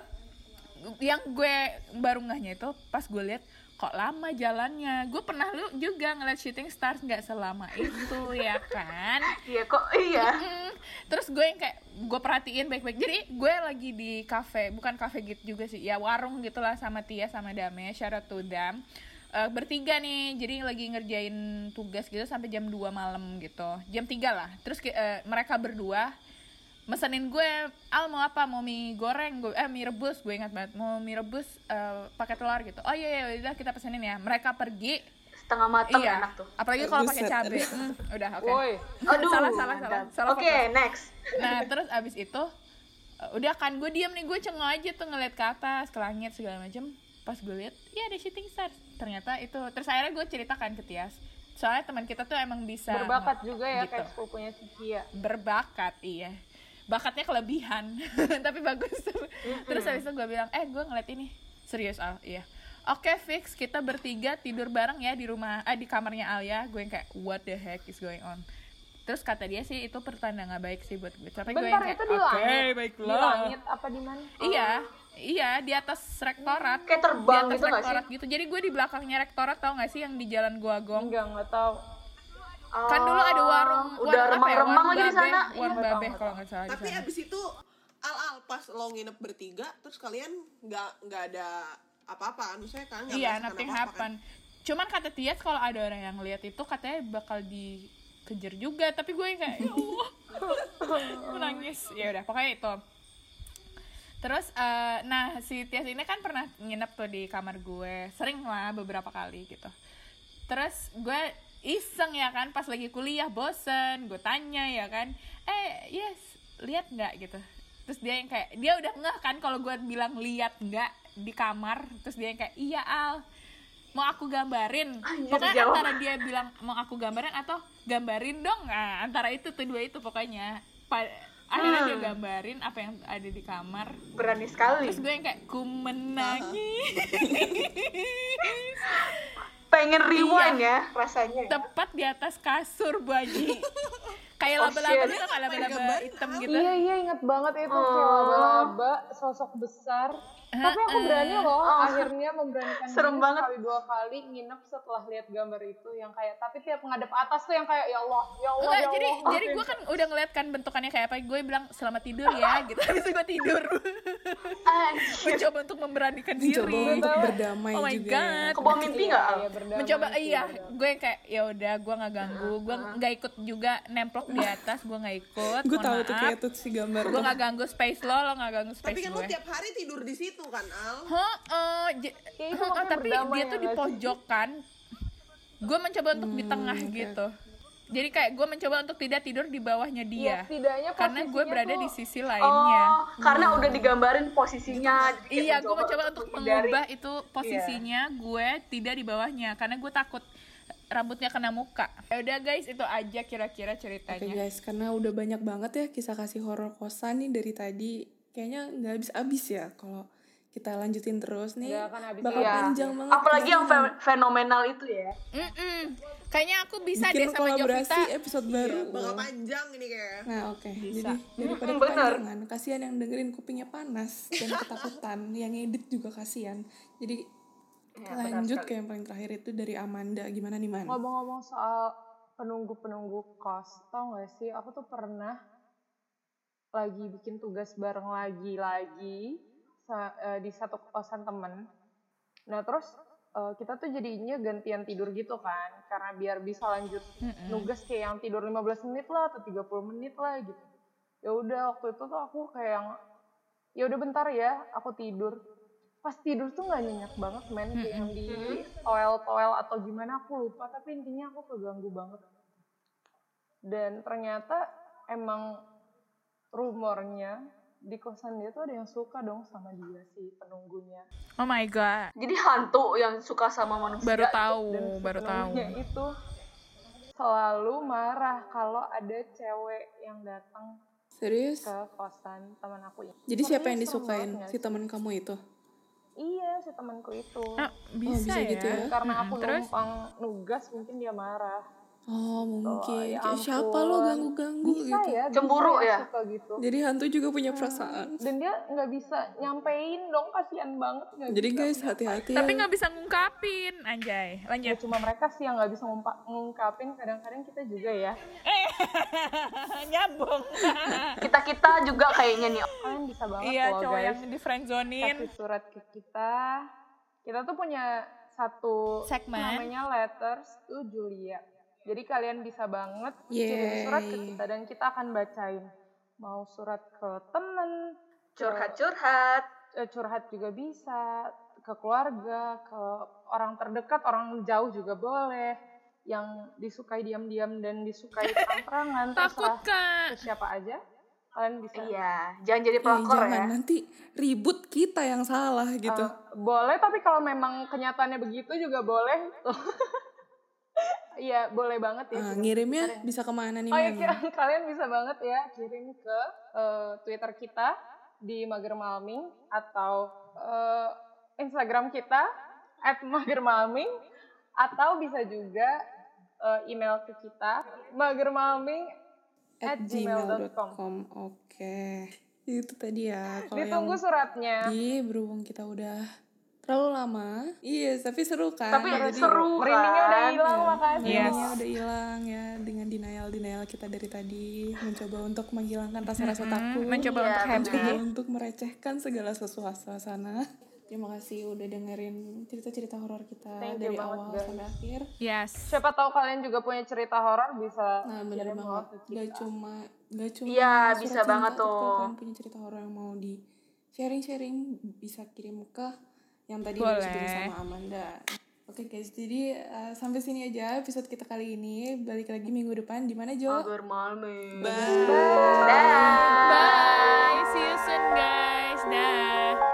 Speaker 2: yang gue baru ngahnya itu pas gue lihat kok lama jalannya. Gue pernah lu juga ngeliat shooting stars nggak selama itu ya kan.
Speaker 5: Iya kok iya.
Speaker 2: Terus gue yang kayak gue perhatiin baik-baik. Jadi gue lagi di cafe, bukan cafe gitu juga sih. Ya warung gitulah sama Tia sama Dame. Out to them. Eh, bertiga nih, jadi lagi ngerjain tugas gitu sampai jam 2 malam gitu. Jam 3 lah. Terus eh, mereka berdua mesenin gue, Al mau apa? Mau mie goreng? Gue, eh mie rebus, gue ingat banget. Mau mie rebus eh, pakai telur gitu. Oh iya, iya, udah kita pesenin ya. Mereka pergi,
Speaker 5: Setengah matang
Speaker 2: iya.
Speaker 5: enak tuh.
Speaker 2: Apalagi kalau pakai cabai. Hmm, udah oke.
Speaker 4: Woi,
Speaker 5: Aduh.
Speaker 2: salah, salah, salah, salah
Speaker 5: Oke,
Speaker 2: fokus.
Speaker 5: next.
Speaker 2: Nah terus abis itu uh, udah kan gue diam nih gue cengok aja tuh ngeliat ke atas ke langit segala macem pas gue lihat iya ada shooting stars ternyata itu terus akhirnya gue ceritakan ke Tias soalnya teman kita tuh emang bisa
Speaker 4: berbakat juga ya
Speaker 2: gitu.
Speaker 4: kayak sepupunya si Kia.
Speaker 2: berbakat iya bakatnya kelebihan. Tapi bagus. Terus habis itu gue bilang eh gue ngeliat ini. Serius Al iya. Oke fix kita bertiga tidur bareng ya di rumah ah di kamarnya Al ya gue yang kayak what the heck is going on? Terus kata dia sih itu pertanda nggak baik sih buat gue tapi gue yang kayak
Speaker 4: di
Speaker 2: oke.
Speaker 4: Di
Speaker 2: baiklah
Speaker 4: langit apa di mana?
Speaker 2: iya iya di atas rektorat.
Speaker 5: Kayak
Speaker 2: di
Speaker 5: terbang
Speaker 2: atas
Speaker 5: gitu gak sih?
Speaker 2: rektorat gitu. Jadi gue di belakangnya rektorat tau gak sih yang di jalan gua gong?
Speaker 4: Enggak, enggak tahu.
Speaker 2: Kan dulu ada warung
Speaker 5: Oh, Udah
Speaker 2: warung apa ya?
Speaker 5: remang-remang
Speaker 2: Warung
Speaker 5: lagi di sana.
Speaker 2: warung
Speaker 4: Iya,
Speaker 2: babe
Speaker 4: tahu,
Speaker 2: kalau nggak salah
Speaker 1: Tapi abis itu al-al pas lo nginep bertiga terus kalian nggak nggak ada apa-apa kan maksudnya kan nggak
Speaker 2: Iya, nothing
Speaker 1: apa-apa kan?
Speaker 2: happen. Cuman kata Tias kalau ada orang yang lihat itu katanya bakal dikejar juga, tapi gue kayak ya Allah. menangis. Ya udah, pokoknya itu. Terus eh, nah si Tias ini kan pernah nginep tuh di kamar gue. Sering lah beberapa kali gitu. Terus gue iseng ya kan? Pas lagi kuliah bosen. Gue tanya ya kan? Eh yes lihat nggak? Gitu. Terus dia yang kayak dia udah ngeh kan kalau gue bilang lihat nggak di kamar. Terus dia yang kayak iya al. Mau aku gambarin?
Speaker 5: Anjir,
Speaker 2: pokoknya
Speaker 5: dijawab.
Speaker 2: antara dia bilang mau aku gambarin atau gambarin dong. Nah, antara itu tuh dua itu pokoknya. Pa- akhirnya dia
Speaker 5: Hmm.
Speaker 2: gambarin apa yang ada di kamar.
Speaker 5: Berani sekali.
Speaker 2: terus gue yang kayak ku menangis
Speaker 5: Pengen rewind
Speaker 2: Iya.
Speaker 5: ya rasanya.
Speaker 2: tepat di atas kasur Bu Haji kayak
Speaker 5: Oh,
Speaker 2: laba-laba gitu kan laba-laba hitam
Speaker 1: apa?
Speaker 2: gitu
Speaker 4: Iya, iya ingat banget itu
Speaker 5: Oh.
Speaker 4: kayak laba-laba sosok besar. Tapi aku berani loh
Speaker 5: Oh.
Speaker 4: akhirnya memberanikan
Speaker 5: Serem
Speaker 4: diri
Speaker 5: banget.
Speaker 4: sekali dua kali nginep setelah lihat gambar itu yang kayak tapi tiap menghadap atas tuh yang kayak ya Allah, ya Allah,
Speaker 2: Enggak,
Speaker 4: ya
Speaker 2: jadi
Speaker 4: Allah.
Speaker 2: jadi gue kan udah ngeliat kan bentukannya kayak apa gue bilang selamat tidur ya gitu habis itu gue tidur mencoba untuk memberanikan
Speaker 3: Mencoba
Speaker 2: diri
Speaker 3: untuk berdamai
Speaker 2: oh my
Speaker 3: juga
Speaker 2: god
Speaker 3: ya.
Speaker 5: Kebawa mimpi nggak? Al?
Speaker 4: Iya, berdamai
Speaker 2: mencoba
Speaker 4: sih,
Speaker 2: iya
Speaker 4: berdamai.
Speaker 2: gue kayak ya udah gue nggak ganggu gue nggak ikut juga nemplok di atas gue nggak ikut
Speaker 3: gue tahu tuh kayak tuh si gambar
Speaker 2: gue nggak ganggu space lo lo nggak ganggu space
Speaker 1: Tapi kan lo tiap hari tidur di situ kan al?
Speaker 2: Hah, eh, j-
Speaker 4: Ya, itu makanya
Speaker 2: tapi dia
Speaker 4: ya
Speaker 2: tuh di
Speaker 4: nggak sih?
Speaker 2: pojokan. Gue mencoba untuk di tengah
Speaker 3: oke.
Speaker 2: gitu. Jadi kayak gue mencoba untuk tidak tidur di bawahnya
Speaker 4: Ya,
Speaker 2: dia.
Speaker 4: setidaknya
Speaker 2: Karena gue berada
Speaker 4: tuh-
Speaker 2: di sisi lainnya.
Speaker 5: Oh, karena udah digambarin posisinya.
Speaker 2: iya, gue mencoba untuk mengubah itu posisinya gue tidak di bawahnya karena gue takut rambutnya kena muka. Ya udah guys, itu aja kira-kira
Speaker 3: Oke
Speaker 2: ceritanya.
Speaker 3: guys, karena udah banyak banget ya kisah kasih horor kosan nih dari tadi. Kayaknya nggak habis-habis ya kalau kita lanjutin terus nih
Speaker 4: akan habis
Speaker 3: bakal
Speaker 5: Iya.
Speaker 3: panjang banget
Speaker 5: Apalagi yang fe- fenomenal itu ya.
Speaker 2: Mm-mm. Kayaknya aku bisa
Speaker 3: bikin
Speaker 2: deh sama
Speaker 3: kolaborasi
Speaker 2: Jovita.
Speaker 3: episode baru
Speaker 1: Iya, bakal panjang ini kayak
Speaker 3: Nah oke, jadi daripada
Speaker 5: Mm,
Speaker 3: kepanjangan, kasihan yang dengerin kupingnya panas dan ketakutan, yang edit juga kasihan. Jadi
Speaker 5: Ya,
Speaker 3: lanjut ke yang paling terakhir itu dari Amanda, gimana nih Man?
Speaker 4: Ngomong-ngomong soal penunggu-penunggu kos, tau gak sih, aku tuh pernah lagi bikin tugas bareng lagi-lagi eh, di satu kosan temen. Nah terus eh, kita tuh jadinya gantian tidur gitu kan, karena biar bisa lanjut nugas kayak yang tidur 15 menit lah atau 30 menit lah gitu. Ya udah waktu itu tuh aku kayak yang ya udah bentar ya, aku tidur. Pas tidur tuh nggak nyenyak banget men, kayak yang di toel-toel atau gimana aku lupa, tapi intinya aku keganggu banget. Dan ternyata emang rumornya di kosan dia tuh ada yang suka dong sama dia si penunggunya.
Speaker 2: Oh my god.
Speaker 5: Jadi hantu yang suka sama manusia.
Speaker 2: Baru tahu,
Speaker 4: dan si
Speaker 2: baru tahu.
Speaker 4: itu selalu marah kalau ada cewek yang datang
Speaker 3: Serius?
Speaker 4: ke kosan teman aku ini.
Speaker 3: Jadi siapa yang disukain? Si teman kamu itu?
Speaker 4: Iya si temanku itu.
Speaker 2: Ah, bisa,
Speaker 3: bisa
Speaker 2: ya.
Speaker 3: gitu ya?
Speaker 4: Karena aku
Speaker 2: Terus?
Speaker 4: numpang nugas mungkin dia marah.
Speaker 3: Oh mungkin.
Speaker 4: ya
Speaker 3: Kayak siapa lo ganggu-ganggu
Speaker 4: Bisa
Speaker 3: gitu?
Speaker 4: ya,
Speaker 5: Cemburu ya?
Speaker 4: Suka gitu.
Speaker 3: Jadi hantu juga punya perasaan.
Speaker 4: Dan dia nggak bisa nyampein dong, kasihan banget. nggak
Speaker 3: Jadi guys hati-hati
Speaker 2: Tapi
Speaker 3: ya.
Speaker 2: nggak bisa ngungkapin, anjay.
Speaker 4: Ya
Speaker 2: Lanjut.
Speaker 4: cuma mereka sih yang nggak bisa ngungkapin, kadang-kadang kita juga ya.
Speaker 2: Nyambung.
Speaker 5: Kita-kita juga kayaknya nih.
Speaker 4: Kalian bisa banget
Speaker 2: iya,
Speaker 4: loh
Speaker 2: cowok
Speaker 4: guys.
Speaker 2: yang di friendzonin.
Speaker 4: kasih surat ke kita. Kita tuh punya satu
Speaker 2: Segmen.
Speaker 4: namanya letters to Julia. Jadi kalian bisa banget kirim surat ke kita dan kita akan bacain. Mau surat ke temen,
Speaker 5: Curhat-curhat.
Speaker 4: eh, curhat juga bisa, ke keluarga, ke orang terdekat, orang jauh juga boleh. Yang disukai diam-diam dan disukai terang-terangan,
Speaker 2: Takut,
Speaker 4: terserah
Speaker 2: Kak.
Speaker 4: ke siapa aja. Kalian bisa
Speaker 5: Iya, jangan jadi pelakor
Speaker 3: jangan
Speaker 5: ya.
Speaker 3: nanti ribut kita yang salah gitu.
Speaker 4: Eh, boleh, tapi kalau memang kenyataannya begitu juga boleh. Iya, boleh banget ya. Kirim.
Speaker 3: ngirimnya bisa ke mana nih
Speaker 4: Oh ya, ki- kalian bisa banget ya kirim ke eh, Twitter kita di Mager Malming atau eh, Instagram kita at Mager Malming atau bisa juga eh, email ke kita magermalming
Speaker 3: At
Speaker 4: at gmail.com.
Speaker 3: Oke. Itu tadi ya.
Speaker 4: Ditunggu
Speaker 3: yang
Speaker 4: suratnya.
Speaker 3: Iya, berhubung kita udah terlalu lama. Iya, tapi seru kan.
Speaker 5: Tapi
Speaker 3: Jadi,
Speaker 5: seru
Speaker 4: Merindingnya udah
Speaker 5: kan.
Speaker 4: hilang makasih.
Speaker 2: Yes.
Speaker 3: Merindingnya udah hilang ya dengan denial denial kita dari tadi mencoba untuk menghilangkan rasa-rasa takut
Speaker 2: mencoba
Speaker 5: Iya,
Speaker 2: untuk happy.
Speaker 3: mencoba untuk merecehkan segala suasana terima kasih udah dengerin cerita-cerita horor kita
Speaker 4: Thank
Speaker 3: dari
Speaker 4: banget,
Speaker 3: awal
Speaker 4: guys.
Speaker 3: sampai akhir
Speaker 2: Yes.
Speaker 4: Siapa tahu kalian juga punya cerita horor bisa
Speaker 3: nah bener
Speaker 4: kirim
Speaker 3: banget gak cuma gak cuma
Speaker 5: Iya, bisa
Speaker 3: cinta,
Speaker 5: banget
Speaker 3: tapi kalau
Speaker 5: tuh.
Speaker 3: kalian punya cerita horor yang mau di sharing sharing bisa kirim ke yang tadi udah
Speaker 2: Boleh.
Speaker 3: disebutin sama Amanda Oke guys, jadi uh, sampai sini aja episode kita kali ini. Balik lagi minggu depan di mana Jo?
Speaker 5: Mager Malming.
Speaker 3: Bye.
Speaker 5: Dah.
Speaker 2: Bye. See you soon, guys. Dah.